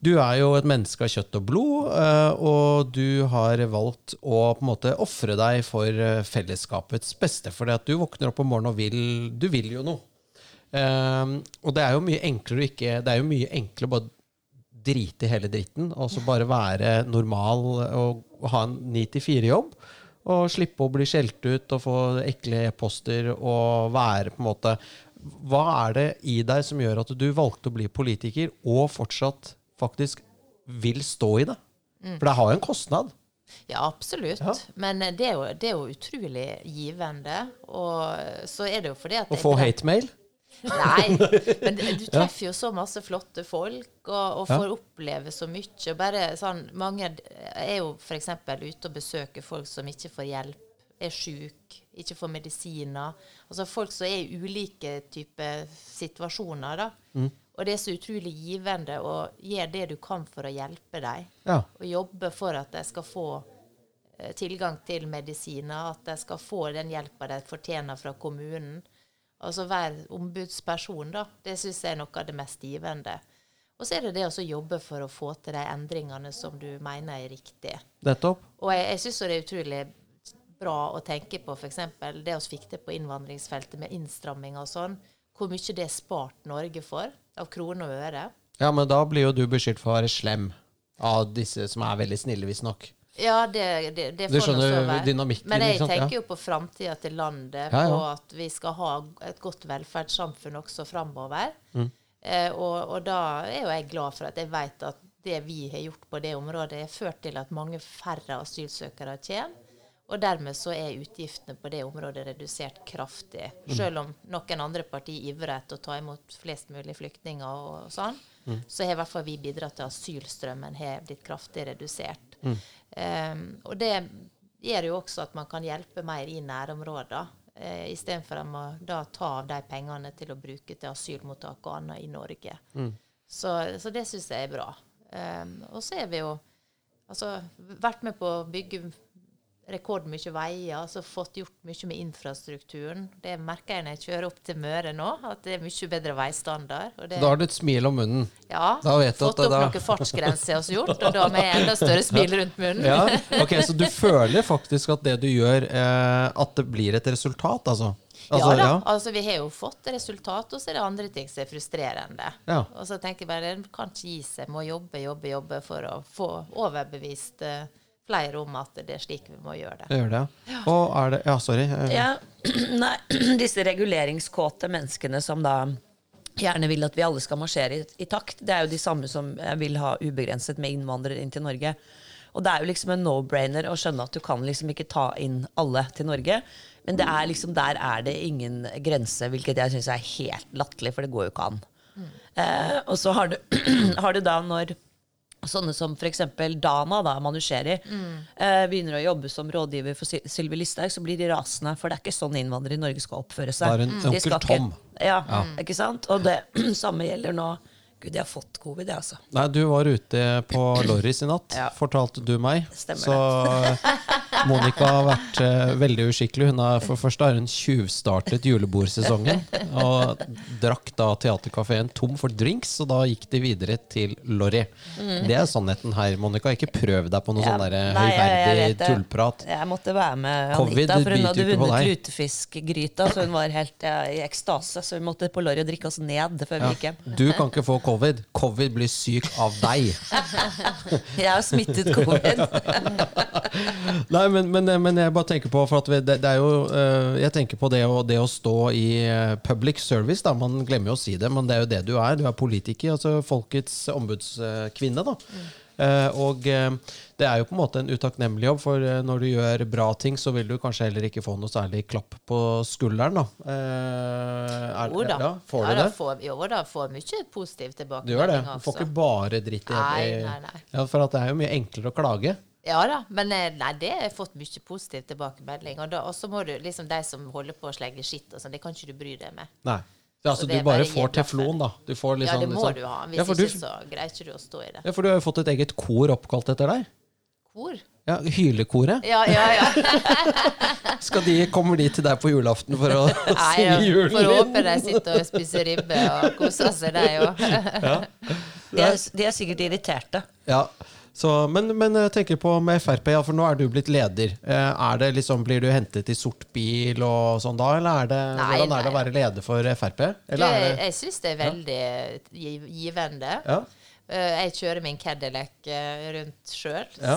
Du er jo et menneske av kjøtt og blod, eh, og du har valgt å på en måte ofre deg for eh, fellesskapets beste. At du våkner opp om morgenen og vil Du vil jo noe. Eh, og det er jo mye enklere å ikke Det er jo mye enklere å bare drite i hele dritten, og så bare være normal og ha en 9-4-jobb. Og slippe å bli skjelt ut og få ekle e-poster og være på en måte Hva er det i deg som gjør at du valgte å bli politiker, og fortsatt faktisk vil stå i det? For det har jo en kostnad. Ja, absolutt. Ja. Men eh, det er, jo, det er jo utrolig givende. Og så er det jo fordi at Å få hatemail? Nei, men du treffer jo så masse flotte folk, og, og Ja. får oppleve så mye. Bare sånn, mange er jo f.eks. ute og besøker folk som ikke får hjelp, er syke, ikke får medisiner. Altså folk som er i ulike typer situasjoner. da. Og det er så utrolig givende å gjøre det du kan for å hjelpe dem. Ja. Og jobbe for at de skal få eh, tilgang til medisiner, at de skal få den hjelpa de fortjener fra kommunen. Altså være ombudsperson, da. Det syns jeg er noe av det mest givende. Og så er det det å jobbe for å få til de endringene som du mener er riktige. Nettopp. Og jeg, jeg syns det er utrolig bra å tenke på f.eks. det vi fikk til på innvandringsfeltet med innstramming og sånn. Hvor mye det er spart Norge for, av kroner og øre. Ja, men da blir jo du beskyldt for å være slem av disse som er veldig snille, visstnok. Ja, det, det, det får nå så være. dynamikken, Men jeg tenker Ja. jo på framtida til landet, Ja, ja. på at vi skal ha et godt velferdssamfunn også framover. Mm. Eh, og, og da er jo jeg glad for at jeg vet at det vi har gjort på det området, har ført til at mange færre asylsøkere kommer. Og dermed så er utgiftene på det området redusert kraftig. Mm. Selv om noen andre partier ivrer etter å ta imot flest mulig flyktninger og sånn, så har i hvert fall vi bidratt til at asylstrømmen har blitt kraftig redusert. Um, og det gjør jo også at man kan hjelpe mer i nærområder, eh, istedenfor at man da ta av de pengene til å bruke til asylmottak og annet i Norge. Så, så det syns jeg er bra. Um, og så er vi jo altså, vært med på å bygge rekordmye veier, altså fått gjort mye med infrastrukturen. Det merker jeg når jeg kjører opp til Møre nå, at det er mye bedre veistandard. Det, Da har du et smil om munnen. ja, fått opp da- noen fartsgrenser hos gjort, og da med enda større smil rundt munnen. Ja, ok, Så du føler faktisk at det du gjør, eh, at det blir et resultat, altså? altså ja da, altså vi har jo fått resultat, og så er det andre ting som er frustrerende. Ja. Og så tenker jeg bare, en kan ikke gi seg, må jobbe, jobbe, jobbe for å få overbevist eh, flere om at det er slik vi må gjøre det. Gjør det, ja. Og er det Ja, sorry. eh, Ja, nei, disse reguleringskåte menneskene som da gjerne vil at vi alle skal marsjere i, i takt, det er jo de samme som eh, vil ha ubegrenset med innvandrere inn til Norge. Og det er jo liksom en no-brainer å skjønne at du kan liksom ikke ta inn alle til Norge. Men det er liksom, der er det ingen grense, hvilket jeg syns er helt latterlig, for det går jo ikke an. Eh, og så har du, har du da når Sånne som f.eks. Dana da, Manusheri eh, begynner å jobbe som rådgiver for Syl- Sylvi Listhaug, så blir de rasende. For det er ikke sånn innvandrere i Norge skal oppføre seg. Bare er en De onkel Tom. ikke-. Ja, ikke sant? Og det samme gjelder nå Gud, jeg har fått covid, jeg, altså. Nei, du var ute på Lorris i natt, Ja. fortalte du meg. Stemmer så eh, Monica har vært uh, veldig uskikkelig. Hun har, for første har hun tjuvstartet julebordsesongen. Og drakk da teaterkafeen tom for drinks, og da gikk de videre til Lorry. Det er sannheten her, Monica. Ikke prøv deg på noe Mm. Ja, sånn jeg høyverdig tullprat. Jeg måtte være med Covid Anita, for hun hadde vunnet lutefiskgryta, så hun var helt ja, i ekstase. Så vi måtte på Lorry og drikke oss ned før vi gikk hjem. Du kan ikke få covid covid. Covid blir syk av deg. Jeg har smittet covid. Nei, men, men, men jeg bare tenker på For at det, det er jo eh, Jeg tenker på det å, det å stå i eh, public service. Da. Man glemmer jo å si det, men det er jo det du er. Du er politiker. Altså folkets ombudskvinne. da Eh, og eh, det er jo på en måte en utakknemlig jobb, for eh, når du gjør bra ting, så vil du kanskje heller ikke få noe særlig klapp på skulderen. da. Eh, er, Jo da. Ja, får du ja, da det? får, jo da, får mye positiv tilbakemelding. Du gjør det? Du får ikke bare dritt i Nei, nei, nei. Ja, For at det er jo mye enklere å klage. Ja da, men eh, nei, det har jeg fått mye positiv tilbakemelding. Og så må du liksom de som holder på å slenge skitt og sånn, det kan ikke du bry deg med. Nei. Så, altså, Så du bare får teflon, da. Du får Ja, liksom, det må liksom- du ha. Hvis ja, ikke du, så greier ikke du å stå i det. ja, for du har jo fått et eget kor oppkalt etter deg. Kor? Ja, Hylekoret. Ja, ja, ja. Skal de, kommer de til deg på julaften for å Nei, synge jeg julen? får håpe de sitter og spiser ribbe og koser seg, de òg. De de er sikkert irriterte. Ja. Så, men, men jeg tenker på med Frp, ja, for nå er du blitt leder. Eh, Er det liksom, Blir du hentet i sort bil og sånn da, eller er det, Nei, hvordan er det å være leder for Frp? Eller er Jeg, det, jeg syns det er veldig ja. givende. ja? Eh, Jeg kjører min Cadillac eh, rundt sjøl, Ja.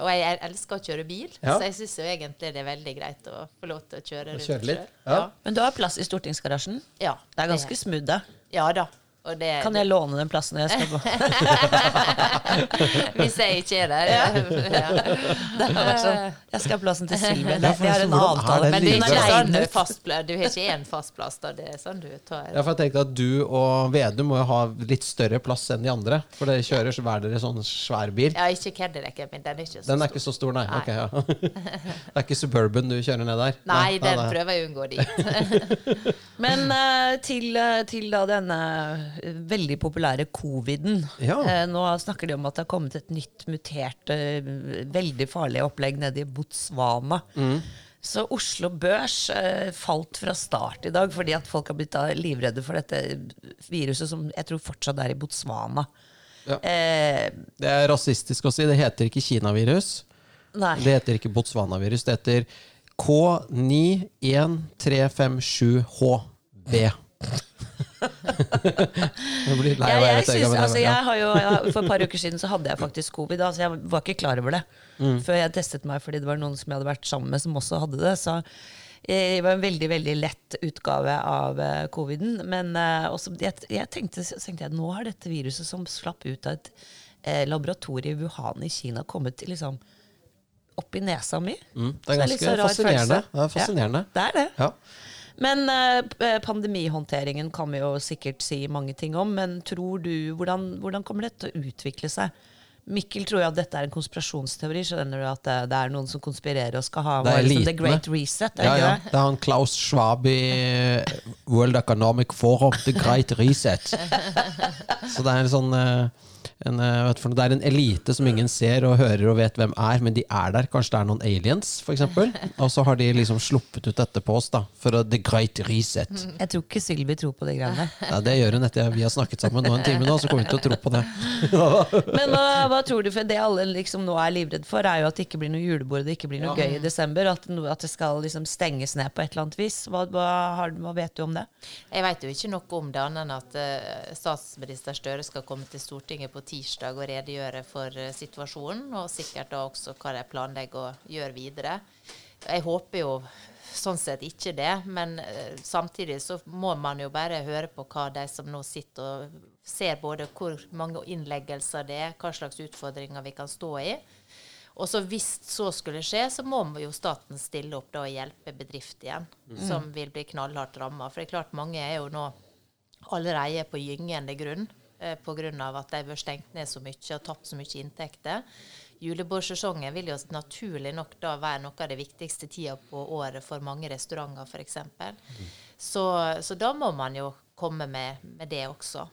og jeg elsker å kjøre bil. Ja. Så jeg syns egentlig det er veldig greit å få lov til å kjøre rundt sjøl. ja. Men du har plass i stortingsgarasjen. Ja, Det er ganske smooth, da. Ja da. Og det, Kan jeg låne den plassen jeg skal på? Hvis jeg ikke er der. Ja. Det har vært sånn, jeg skal ha plassen til Silje. Ja, Vi har en avtale. Men det er ikke sånn du, fast plass. Du har ikke én fast plass, da. Det er sånn du tar Ja, for jeg tenkte at Du og Vedum må jo ha litt større plass enn de andre. For dere kjører så hver dere sånn svær bil. Ja, ikke Cadillacen min. Den er ikke så Den er stor. ikke så stor, nei. Nei. Okay, ja. Det er ikke Suburban du kjører ned der? Nei, den prøver jeg å unngå dit. Men uh, til, uh, til da denne veldig populære coviden. Ja. Eh, nå snakker de om at det har kommet et nytt mutert, eh, veldig farlig opplegg nede i Botswana. Mm. Så Oslo Børs eh, falt fra start i dag fordi at folk har blitt livredde for dette viruset som jeg tror fortsatt er i Botswana. Ja. Eh, Det er rasistisk å si. Det heter ikke Kina-virus. nei. Det heter ikke Botswana-virus. Det heter K91357HB. Jeg blir lei av å jeg synes, altså, jeg har jo, jeg, for et par uker siden så hadde jeg faktisk covid. Altså jeg var ikke klar over det Mm. før jeg testet meg fordi det var noen som jeg hadde vært sammen med, som også hadde det. Så eh, det var en veldig veldig lett utgave av uh, coviden. Men uh, også, jeg, jeg tenkte, så tenkte jeg, nå har dette viruset som slapp ut av et uh, laboratorium i Wuhan i Kina, kommet til liksom opp i nesa mi. Mm, det er ganske det er fascinerende. Det er fascinerende. Ja, det er det. Ja. Men eh, pandemihåndteringen kan vi jo sikkert si mange ting om. Men tror du, hvordan, hvordan kommer dette til å utvikle seg? Mikkel tror jo at dette er en konspirasjonsteori. Skjønner du at det, det er noen som konspirerer og skal ha Det er hva er det som The. Great Reset? Er Ja, ja. det? Det er han Klaus Schwab i eh, World Economic Forum, The Great Reset. Så det er en sånn eh, en, eh, vet du for Det er en elite som ingen ser og hører og vet hvem er, men de er der. Kanskje det er noen aliens, f.eks. Og så har de liksom sluppet ut dette på oss da, for The Great Reset. Jeg tror ikke Sylvi tror på de greiene. Ja, det gjør hun etter vi har snakket sammen nå en time, nå, så kommer vi til å tro på det. Men hva, hva tror du? For det alle liksom nå er livredd for, er jo at det ikke blir noe julebord, det ikke blir noe gøy i desember. At, no, at det skal liksom stenges ned på et eller annet vis. Hva, hva, har, hva vet du om det? Jeg vet jo ikke noe om det, annet enn at uh, statsminister Støre skal komme til Stortinget på tirsdag og redegjøre for eh, situasjonen, og sikkert da også hva de planlegger å gjøre videre. Jeg håper jo sånn sett ikke det, men eh, samtidig så må man jo bare høre på hva de som nå sitter og ser både hvor mange innleggelser det er, hva slags utfordringer vi kan stå i. Og så hvis så skulle skje, så må jo staten stille opp da og hjelpe bedrift igjen, som vil bli knallhardt ramma. For det er klart mange er jo nå allerede på gyngende grunn pga. at de har vært stengt ned så mye og tapt så mye inntekter. Julebordsesongen vil jo naturlig nok da være noe av det viktigste tida på året for mange restauranter f.eks. Så, så da må man jo komme med, med det også.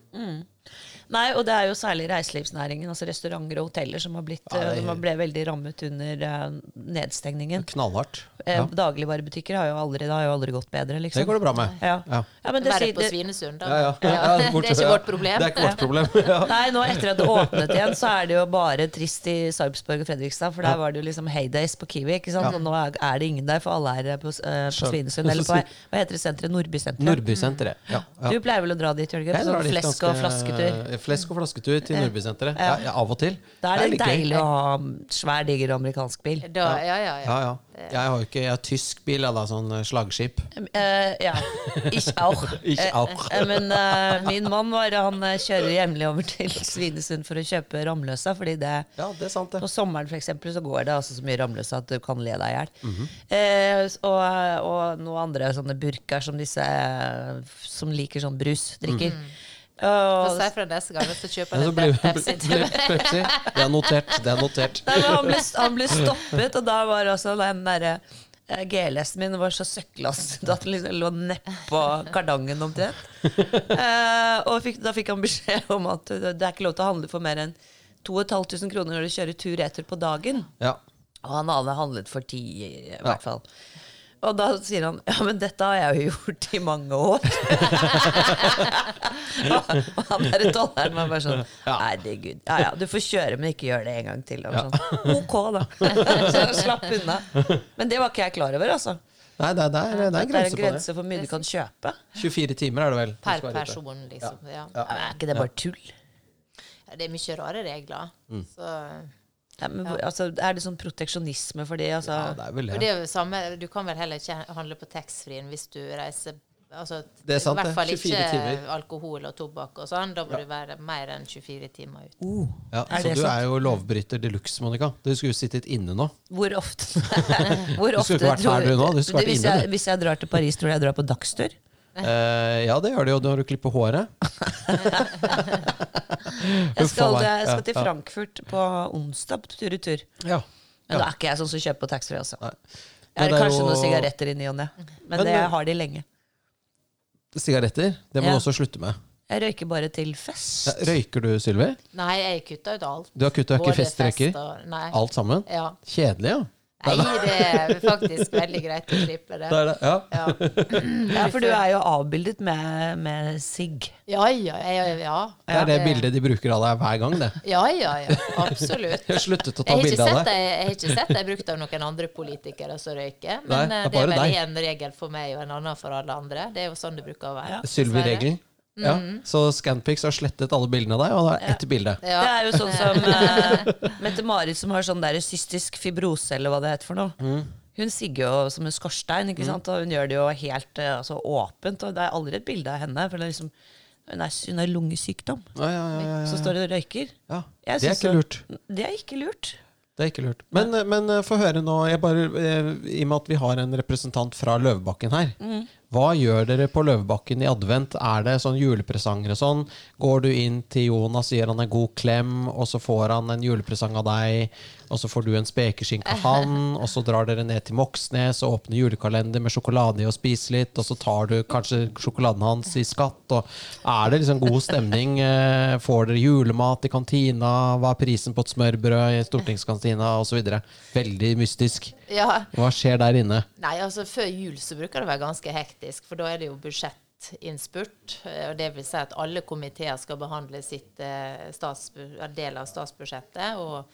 Nei, og det er jo særlig reiselivsnæringen, altså restauranter og hoteller, som har blitt, Ja, det- eh, ble veldig rammet under eh, nedstengningen. Knallhardt. Eh, Ja. Dagligvarebutikker har jo aldri, det har jo aldri gått bedre, liksom. Det går det bra med. Ja. Ja. Ja, men det, Være sier- på Svinesund, da. Ja, ja. Ja, Ja, det er ikke vårt problem. Det er ikke vårt problem. Ja. Nei, nå etter at det åpnet igjen, så er det jo bare trist i Sarpsborg og Fredrikstad. For der var det jo liksom heydays på Kiwi. ikke sant? Ja. Og nå er det ingen der, for alle er på, uh, på Svinesund. Eller på hva heter det senteret? Nordbysenteret. Nordbysenteret. Ja. ja. Du pleier vel å dra dit, Jørgen? På sånn flesk og flasketur? Flasketur. eh, flesk og flasketur til Nordbysenteret. Ja. Ja, av og til. Da er det, det er deilig å ha svær, diger amerikansk bil. Da, ja, ja, ja. Ja, ja. Jeg har jo ikke Jeg har tysk bil, da, sånn eh, slagskip. Uh, ja. Ich auch. Ich Eh, auch. eh, men uh, min mann var, han eh, kjører jevnlig over til Svinesund for å kjøpe Ramløsa. Fordi det, Ja, det er sant, det. på sommeren for eksempel, så går det altså så mye Ramløsa at du kan le deg i hjel. Mhm. eh, og, og noen andre sånne burker som disse eh, som liker sånn brus, drikker. Få Og, si fra neste gang, så kjøper Ja, blir litt Pepsi til Pepsi. Det er notert. Det er notert. Nei, han, ble, han ble stoppet, og da var også den derre eh, GLS-en min var så søkkelasset at den liksom lå nedpå kardangen omtrent. Eh, og fikk, da fikk han beskjed om at det er ikke lov til å handle for mer enn 2500 kroner når du kjører tur-retur på dagen. Ja. Og han hadde handlet for ti, i hvert fall. Og da sier han ja, men dette har jeg jo gjort i mange år. og han derre tolleren var bare sånn Herregud. Ja ja, du får kjøre, men ikke gjør det en gang til. Og sånn, ok, da. Så slapp unna. Men det var ikke jeg klar over, altså. Nei, det er, det er, det er en Det er grense en på det. grense for hvor mye du kan kjøpe. 24 timer er det vel. Per person, liksom. Ja. Ja, Er ikke det bare tull? Ja, Det er mye rare regler. Mm. Så, Ja, men, altså, er det sånn proteksjonisme for det? Altså? Ja, det er vel det. det er jo samme, du kan vel heller ikke handle på taxfree-en hvis du reiser altså, Det er sant, I hvert fall ikke timer. alkohol og tobakk og sånn. Da må du være mer enn 24 timer ute. Uh, Ja, er så du sant? er jo lovbryter de luxe, Monica. Du skulle jo sittet inne nå. Hvor ofte, hvor Du skulle ikke vært her, du nå. Du skulle vært hvis, inne, jeg, hvis jeg drar til Paris, tror du jeg drar på dagstur? Eh, ja, det gjør det jo når du klipper håret. Jeg skal, jeg skal til. Frankfurt på onsdag på tur i tur. Ja. Men Ja. da er ikke jeg sånn som kjøper på taxfree. Altså. Jeg har det er kanskje jo- noen sigaretter i ny og ne. Men, det det- har de lenge. Sigaretter, det må Ja. du også slutte med. Jeg røyker bare til fest. Ja, Røyker du, Sylvi? Nei, jeg kutta ut alt. Du har kutta ikke festrøyker? fest og- Alt sammen? Ja. Kjedelig, ja. Nei, det er faktisk veldig greit å slippe det. Det er det. Ja. Ja, Ja, for du er jo avbildet med, med sigg. ja, ja. ja, ja. Det er det bildet de bruker av deg hver gang, det. Ja, ja, ja. Absolutt. Jeg har sluttet å ta bilde av deg. det, jeg har ikke sett det brukt av noen andre politikere som røyker. Nei, Men det er eh, det er bare vel én regel for meg og en annen for alle andre. Det er jo sånn det bruker å være. Sylvi-regelen. Ja. Mm. Så Scanpix har slettet alle bildene av deg, og det er ett bilde. Ja. Det er jo sånn som uh, Mette-Marit som har sånn der cystisk fibrose, eller hva det heter for noe. Mm. Hun sigger jo som en skorstein, ikke sant? og hun gjør det jo helt eh, altså, åpent. Og det er aldri et bilde av henne, for det er liksom, hun har hun har lungesykdom. Ja, ja, ja, ja, Så står hun og røyker. ja. Jeg Det er synes ikke så- lurt. Det er ikke lurt. Det er ikke lurt. Men, men eh, få høre nå, jeg bare, eh, i og med at vi har en representant fra Løvebakken her. Hva gjør dere på Løvebakken i advent? Er det sånn julepresanger og sånn? Går du inn til Jonas, gir han en god klem, og så får han en julepresang av deg, og så får du en spekeskinke av han, og så drar dere ned til Moxnes og åpner julekalender med sjokolade i og spiser litt, og så tar du kanskje sjokoladen hans i skatt, og er det liksom god stemning? Eh, Får dere julemat i kantina? Hva er prisen på et smørbrød i stortingskantina, osv.? Veldig mystisk. Ja. Hva skjer der inne? Nei, altså før jul så bruker det å være ganske hektisk, for da er det jo budsjettinnspurt. eh, Og det vil si at alle komiteer skal behandle sitt eh, del av statsbudsjettet. Og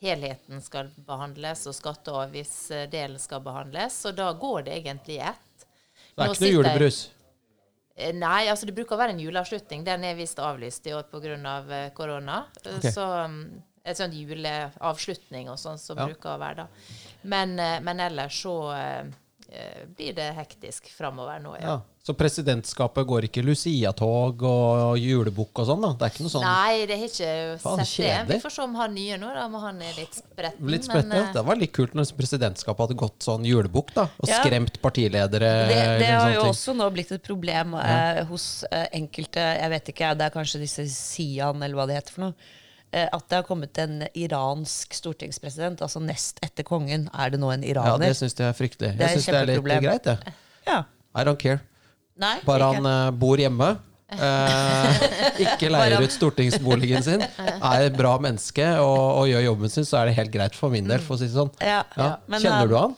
helheten skal behandles, og skatte- og avgiftsdelen skal behandles. Og da går det egentlig i ett. Det er ikke noe julebrus. Eh, Nei, altså det bruker å være en juleavslutning. Den er visst avlyst i år pga. korona. Okay. Ok. Så um, et sånn juleavslutning og sånn som Ja. bruker å være da. Men, eh, men ellers så eh, eh, blir det hektisk framover nå, ja. Ja. Så presidentskapet går ikke Lucia-tog og julebukk og sånn? da? Det er ikke noe sånn Nei, det har ikke Faen, sett det. Vi får se om han nye nå, da, om han er litt spretten. Litt spretten, men, ja. Det var litt kult når presidentskapet hadde gått sånn julebukk, da. Og Ja. skremt partiledere. Det, det har jo ting. også nå blitt et problem eh, hos eh, enkelte Jeg vet ikke, det er kanskje disse Sian, eller hva det heter for noe. Eh, at det har kommet en iransk stortingspresident. Altså nest etter kongen er det nå en iraner. Ja, det syns jeg er fryktelig. Det er Jeg syns det er litt greit, det. Ja. I don't care. Nei, Bare ikke. han eh, bor hjemme. eh, ikke leier ut stortingsboligen sin. Er et bra menneske og, og gjør jobben sin, så er det helt greit for min del. For å si det sånn. ja, Ja. men, Kjenner du han?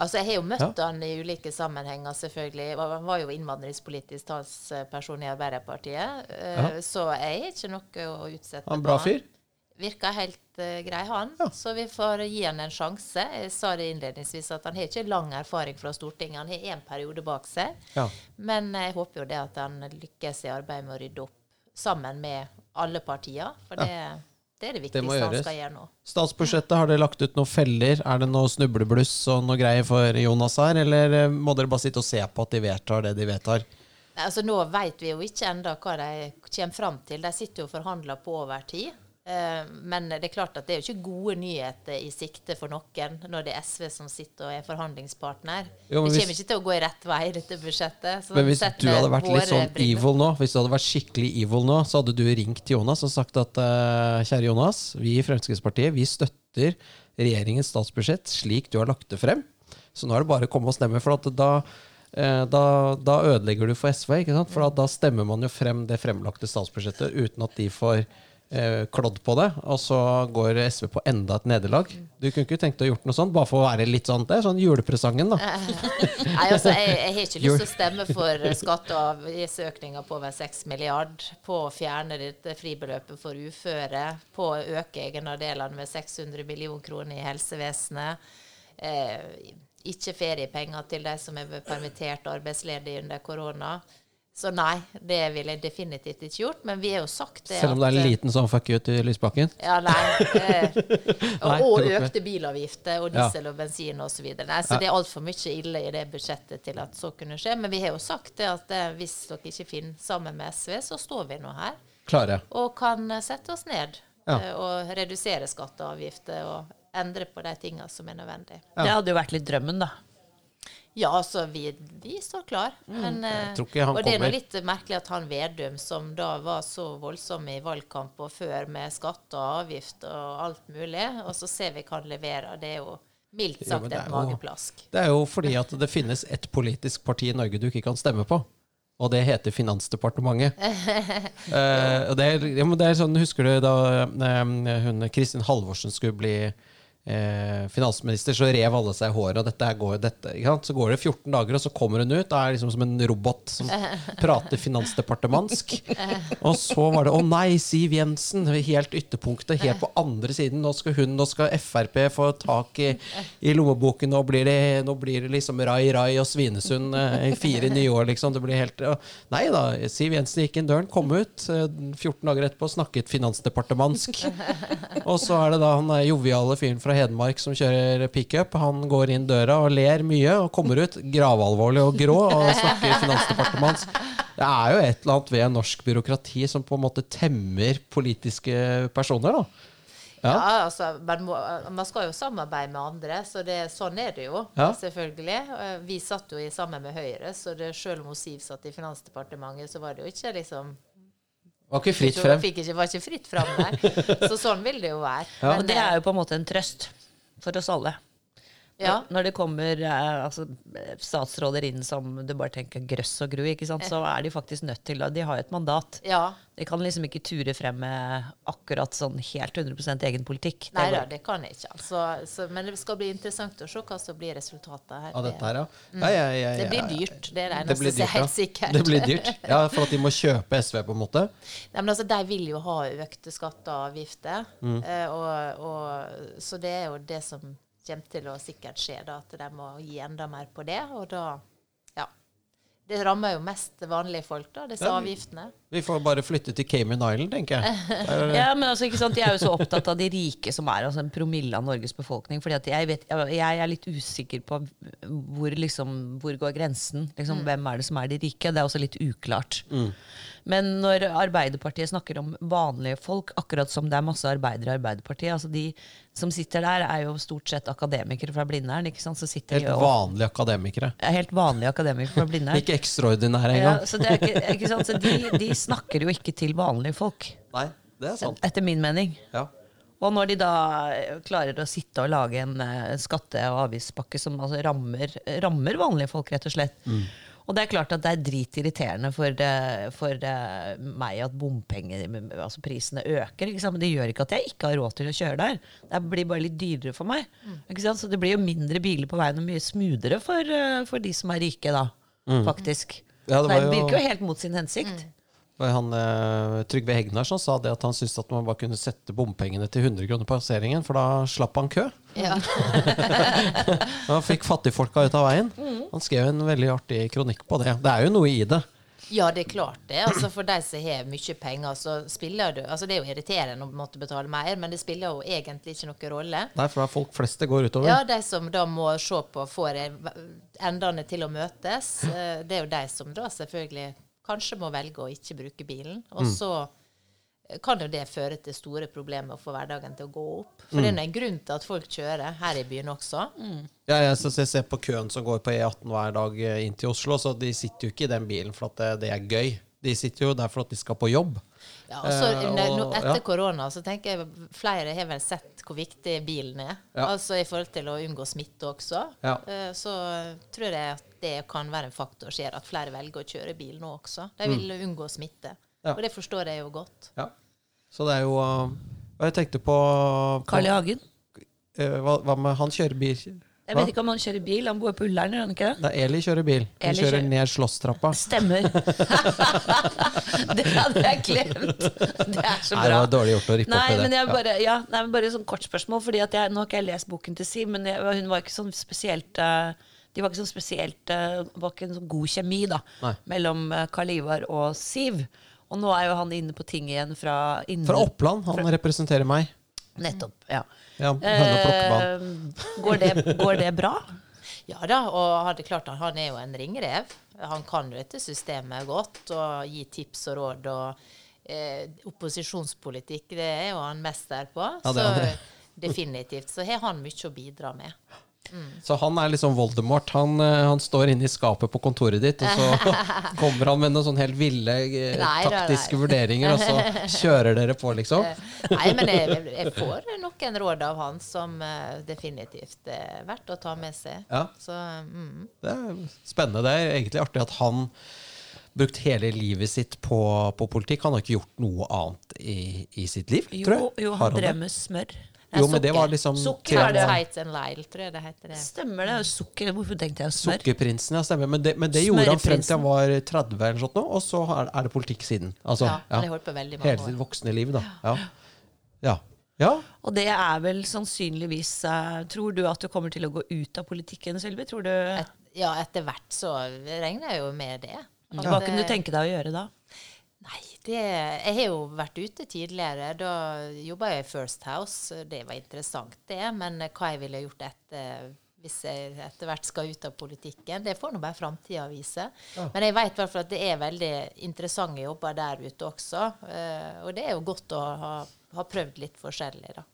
Altså, Jeg har jo møtt han i ulike sammenhenger, selvfølgelig. Han var jo innvandringspolitisk talsperson i Arbeiderpartiet. Ja. Så jeg har ikke noe å utsette Han bra fyr? Virker helt uh, grei, han. Ja. Så vi får gi han en sjanse. Jeg sa det innledningsvis at han har ikke lang erfaring fra Stortinget. Han har én periode bak seg. Ja. Men jeg håper jo det at han lykkes i arbeidet med å rydde opp sammen med alle partier. For det, det er det Det viktigste han skal gjøre nå. Statsbudsjettet, har dere lagt ut noen feller? Er det noe snublebluss og noe greier for Jonas her, eller eh, må dere bare sitte og se på at de vedtar det de vedtar? Altså, nå vet vi jo ikke ennå hva de kommer fram til. De sitter jo og forhandler på over tid. Eh, Men det er klart at det er jo ikke gode nyheter i sikte for noen når det er SV som sitter og er forhandlingspartner. Jo, det hvis- kommer ikke til å gå i rett vei, dette budsjettet. Så Men hvis du hadde vært litt sånn briller. evil nå, hvis du hadde vært skikkelig evil nå, så hadde du ringt Jonas og sagt at eh, kjære Jonas, vi i Fremskrittspartiet vi støtter regjeringens statsbudsjett slik du har lagt det frem. Så nå er det bare å komme og stemme, for da, eh, da, da ødelegger du for SV. ikke sant? For da, da stemmer man jo frem det fremlagte statsbudsjettet uten at de får klodd på det, og så går SV på enda et nederlag. Du kunne ikke tenkt å gjort noe sånt, bare for å være litt sånn Det er sånn julepresangen, da. Nei, altså, jeg, jeg har ikke lyst til å stemme for skatte- og avgiftsøkninger på over 6 milliard, på å fjerne dette fribeløpet for uføre, på å øke egenandelene med 600 millioner kroner i helsevesenet, eh, ikke feriepenger til de som er permittert og arbeidsledige under korona. Så nei, det ville jeg definitivt ikke gjort. Men vi har jo sagt det Selv om det er en liten sånn fuck you til Lysbakken. ja, nei. Eh, og, og økte bilavgifter og Ja. diesel og bensin osv. Nei, så det er altfor mye ille i det budsjettet til at så kunne skje. Men vi har jo sagt det at eh, hvis dere ikke finner sammen med SV, så står vi nå her Klare. og kan eh, sette oss ned Ja. eh, og redusere skatter og avgifter og endre på de tingene som er nødvendig. Ja. Det hadde jo vært litt drømmen, da. Ja, altså, vi, vi står klar. Men, eh, Mm. Ikke han og det er kommer. nå litt merkelig at han Vedum, som da var så voldsom i valgkamp og før med skatt og avgift og alt mulig, og så ser vi hva han leverer. Det er jo mildt sagt jo, et mageplask. Det er jo fordi at det finnes ett politisk parti i Norge du ikke kan stemme på. Og det heter Finansdepartementet. Eh, det er, ja, men det er sånn, Husker du da eh, hun Kristin Halvorsen skulle bli eh, finansminister, så rev alle seg i håret. Og dette går, dette, ikke sant? Så går det 14 dager, og så kommer hun ut. Da er liksom som en robot som prater finansdepartementsk. Og så var det 'Å nei, Siv Jensen', helt ytterpunktet, helt på andre siden. Nå skal hun, nå skal Frp få tak i, i lommeboken. Nå blir, det, nå blir det liksom Rai Rai og Svinesund eh, i fire nye år, liksom. Det blir helt. Nei da, Siv Jensen gikk inn døren, kom ut. eh, 14 dager etterpå snakket finansdepartementsk. Og så er det da han joviale fyren fra Hedmark som kjører pickup. Han går inn døra og ler mye, og kommer ut gravalvorlig og grå og snakker finansdepartements. Det er jo et eller annet ved norsk byråkrati som på en måte temmer politiske personer, da. Ja, Ja. altså, man, må, man skal jo samarbeide med andre, så det, sånn er det jo. Ja. Selvfølgelig. Eh, Vi satt jo i sammen med Høyre, så det, selv om Siv satt i Finansdepartementet, så var det jo ikke liksom Var ikke fritt frem. Fikk ikke, var ikke fritt fram der. Så sånn vil det jo være. Ja. Og det er jo på en måte en trøst for oss alle. Ja. Når det kommer eh, altså, statsråder inn som du bare tenker grøss og gru, ikke sant? så er de faktisk nødt til det. De har jo et mandat. ja. De kan liksom ikke ture frem med akkurat sånn helt 100% egen politikk. Nei da, det kan jeg ikke. Altså, så, men det skal bli interessant å se hva som blir resultatet her. Av dette her, ja. ja, ja, ja, Det ja, blir dyrt. Det er det Det eneste blir som er helt sikkert. Det blir dyrt. Ja, for at de må kjøpe SV, på en måte. Nei, men altså, de vil jo ha økte skatter og avgifter. Mm. Eh, og, og, så det er jo det som kommer til å sikkert skje, da, at de må gi enda mer på det. Og da Ja. Det rammer jo mest vanlige folk, da, disse Ja. avgiftene. Vi får bare flytte til Cayman Island, tenker jeg. Ja, men altså, ikke sant? De er jo så opptatt av de rike, som er altså en promille av Norges befolkning. fordi at jeg, vet, jeg er litt usikker på hvor, liksom, hvor går grensen. Liksom, Hvem er det som er de rike? Det er også litt uklart. Men når Arbeiderpartiet snakker om vanlige folk, akkurat som det er masse arbeidere i Arbeiderpartiet altså De som sitter der, er jo stort sett akademikere fra Blindern. ikke sant? Så Helt og, vanlige akademikere. er helt vanlige akademikere fra Blindern. Ikke ekstraordinære Ja, engang. så det er ikke, ikke sant? Så de, de snakker jo ikke til vanlige folk, Nei, det er sant. etter min mening. Ja. Og når de da eh, klarer å sitte og lage en eh, skatte- og avgiftspakke som altså rammer, rammer vanlige folk, rett og slett. Og det er klart at det er dritirriterende for, eh, for eh, meg at bompengeprisene altså prisene øker. Ikke sant? Men det gjør ikke at jeg ikke har råd til å kjøre der. Det blir bare litt dyrere for meg. Ikke sant? Så det blir jo mindre biler på veien og mye smoothere for, eh, for de som er rike, da. Faktisk. Ja, det jo... det virker jo helt mot sin hensikt. Og Han, eh, Trygve Hegnar sa det at han syntes at man bare kunne sette bompengene til 100 kroner på passeringen, for da slapp han kø. Ja. Han fikk fattigfolka ut av veien. Han skrev en veldig artig kronikk på det. Det er jo noe i det. Ja, det er klart det. Altså For de som har mye penger, så spiller det Altså Det er jo irriterende å måtte betale mer, men det spiller jo egentlig ikke noen rolle. Nei, for det er folk flest det går utover. Ja, de som da må se på får endene til å møtes, eh, det er jo de som da selvfølgelig kanskje må velge å ikke bruke bilen. Og Mm. så kan jo det føre til store problemer få hverdagen til å gå opp. For det er en grunn til at folk kjører her i byen også. Ja, jeg, så jeg ser på køen som går på E18 hver dag eh, inn til Oslo, så de sitter jo ikke i den bilen for at det, det er gøy. De sitter jo der for at de skal på jobb. Ja, og så Eh, og- etter ja. korona så tenker jeg flere har vel sett hvor viktig bilen er. Ja. Altså i forhold til å unngå smitte også. Ja. Eh, Så tror jeg at det kan være en faktor som gjør at flere velger å kjøre bil nå også. De vil unngå smitte. Mm. Ja. Og det forstår jeg jo godt. Ja. Så det er jo Hva Og jeg tenkte på, på Carl I. Hagen. eh, hva, hva med Han kjører bil? Jeg vet ikke om han kjører bil. Han bor på Ullern, gjør han ikke det? er Eli kjører bil. Hun Eli kjører kjører- ned Slåsstrappa. Stemmer. det hadde jeg glemt. Det er så Nei, det var dårlig gjort å rippe Nei, opp i det. men jeg Ja. bare, ja, nei, men bare sånn kort spørsmål. Fordi at jeg, Nå har ikke jeg lest boken til Siv, men jeg, hun var ikke sånn spesielt eh, De var ikke sånn spesielt eh, var ikke en sånn god kjemi da Nei. mellom eh, Karl Ivar og Siv. Og nå er jo han inne på ting igjen fra innen, Fra Oppland. Han representerer meg. Nettopp. ja Ja, Eh, går, det, går det bra? Ja da, og hadde klart han er jo en ringrev. Han kan jo dette systemet godt og gi tips og råd. og eh, Opposisjonspolitikk, det er jo han mester på. Ja, det så det. definitivt. Så har han mye å bidra med. Så han er liksom Voldemort. Han, eh, han står inne i skapet på kontoret ditt, og så kommer han med noen sånn helt ville eh, Nei, taktiske nei. vurderinger, og så kjører dere på, liksom. Nei, men jeg, jeg får noen råd av han som eh, definitivt er verdt å ta med seg. Ja. Så mm. Det er spennende. Det er egentlig artig at han brukt hele livet sitt på, på politikk. Han har ikke gjort noe annet i, i sitt liv, tror jeg. jo han det? drev med smør. Jo, men det var liksom Sukker er det. Lyle, tror jeg det heter. det. Stemmer det? Sukker. Hvorfor tenkte jeg smør? Sukkerprinsen, ja, stemmer. Men det, men det gjorde han frem til han var 30 eller sånt nå, og så er, er det politikk siden. Altså, Ja, ja. har holdt på veldig mange Hele sitt voksne liv, da. Ja. Ja. ja. Og det er vel sannsynligvis uh, Tror du at du kommer til å gå ut av politikken, Sylvi? Tror du Et, ja, etter hvert så regner jeg jo med det. Hva det- kunne du tenke deg å gjøre da? Det, jeg har jo vært ute tidligere. Da jobba jeg i First House. Det var interessant, det. Men hva jeg ville gjort etter hvis jeg etter hvert skal ut av politikken, det får nå bare framtida vise. Men jeg vet i hvert fall at det er veldig interessante jobber der ute også. eh, og det er jo godt å ha, ha prøvd litt forskjellig, da.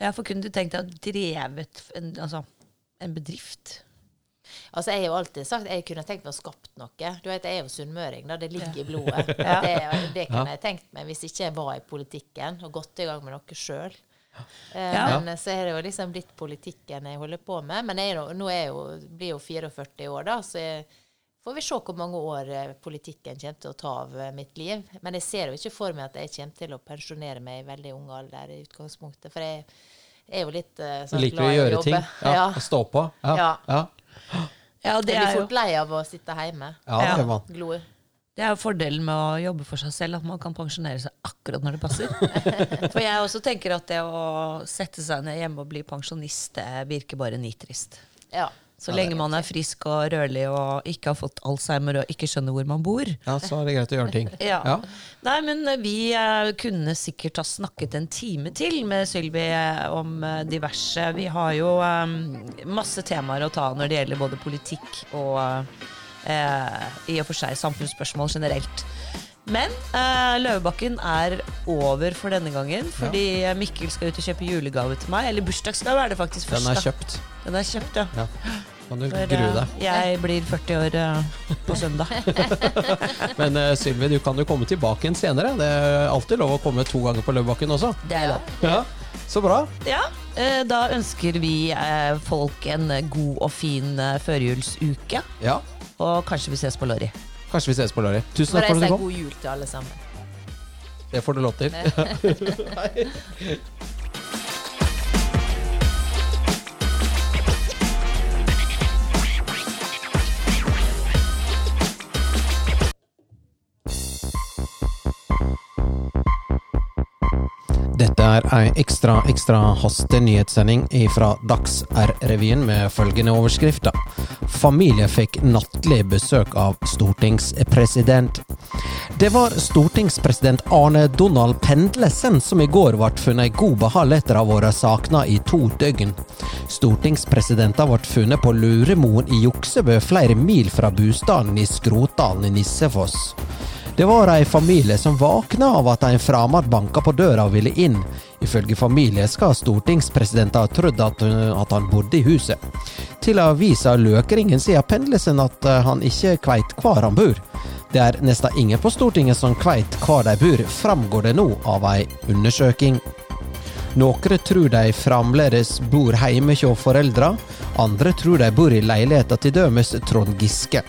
Ja, for kunne du tenkt deg å drevet en, altså, en bedrift? Altså, Jeg har jo alltid sagt jeg kunne tenkt meg å skapt noe. Du vet, Jeg er jo sunnmøring, da. Det ligger i blodet. Ja. Det, det kunne jeg tenkt meg hvis ikke jeg var i politikken og gått i gang med noe sjøl. Eh, Ja. Men så er det jo liksom blitt politikken jeg holder på med. Men jeg nå er jeg jo, blir jo 44 år, da, så jeg, får vi se hvor mange år eh, politikken kommer til å ta av eh, mitt liv. Men jeg ser jo ikke for meg at jeg kommer til å pensjonere meg i veldig ung alder i utgangspunktet. For jeg er jo litt eh, sånn liker å glad i gjøre ting. Ja. Ja. Stå på. Ja. Ja. Ja. Det Jeg blir er jo fort lei av å sitte hjemme. ja, det Ja. gjør man. Glor. Det er jo fordelen med å jobbe for seg selv, at man kan pensjonere seg akkurat når det passer. For jeg også tenker at det å sette seg ned hjemme og bli pensjonist, det virker bare nitrist. Ja. Så lenge man er frisk og rørlig og ikke har fått alzheimer og ikke skjønner hvor man bor. Ja, så er det greit å gjøre ting. Ja. Ja. Nei, men eh, vi eh, kunne sikkert ha snakket en time til med Sylvi eh, om diverse. Vi har jo um, masse temaer å ta når det gjelder både politikk og uh, i og for seg samfunnsspørsmål generelt. Men uh, Løvebakken er over for denne gangen, fordi ja. Mikkel skal ut og kjøpe julegave til meg. Eller bursdagsgave er det faktisk først. Den er kjøpt. Den er kjøpt, ja. Ja. Kan du For, grue eh, deg. jeg blir 40 år uh, på søndag. Men uh, Sylvi, du kan jo komme tilbake igjen senere. Det er alltid lov å komme to ganger på Løvebakken også. Det er lov. Ja, Så bra. Ja, eh, da ønsker vi eh, folk en god og fin eh, førjulsuke. Ja. Og kanskje vi ses på Lorry. Kanskje vi ses på lørdag. Tusen takk for at du kom. god jul til alle sammen. Det får du lov til. Dette er ei ekstra, ekstra hastenyhetssending fra Dags-R-revyen med følgende overskrifter. Familie fikk nattlig besøk av stortingspresident. Det var stortingspresident Arne Donald Pendlesen som i går ble funnet i god behald etter å ha vært savna i to døgn. Stortingspresidenten ble funnet på Luremoen i Juksebø, flere mil fra bostaden i Skrotdalen i Nissefoss. Det var ei familie som våkna av at en fremmed banka på døra og ville inn. Ifølge familie skal stortingspresidenten ha trodd at, at, han bodde i huset. Til avisa Løkringen sier Pendelsen at eh, han ikke kveit hvor han bor. Det er nesten ingen på Stortinget som kveit hvor de bor, framgår det nå av ei undersøking. Noen tror de fremdeles bor hjemme hos foreldra, andre tror de bor i leiligheta til dømes Trond Giske.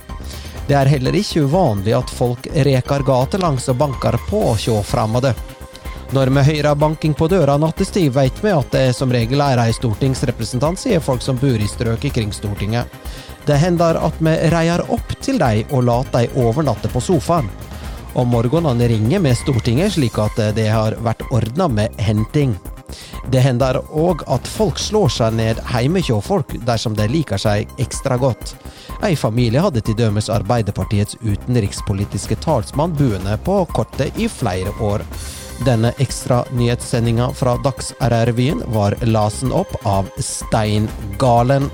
Det er heller ikke uvanlig at folk reker gatelangs og banker på hjå fremmede. Når vi hører banking på døra nattestid, vet vi at det som regel er ei stortingsrepresentant, sier folk som bor i strøket kring Stortinget. Det hender at vi reier opp til dem og lar dem overnatte på sofaen. Om morgenene ringer vi Stortinget slik at det har vært ordna med henting. Det hender òg at folk slår seg ned hjemme hos folk dersom de liker seg ekstra godt. Ei familie hadde til dømes Arbeiderpartiets utenrikspolitiske talsmann buende på kortet i flere år. Denne ekstra nyhetssendinga fra Dags-RR-revyen var lasen opp av Stein Galen.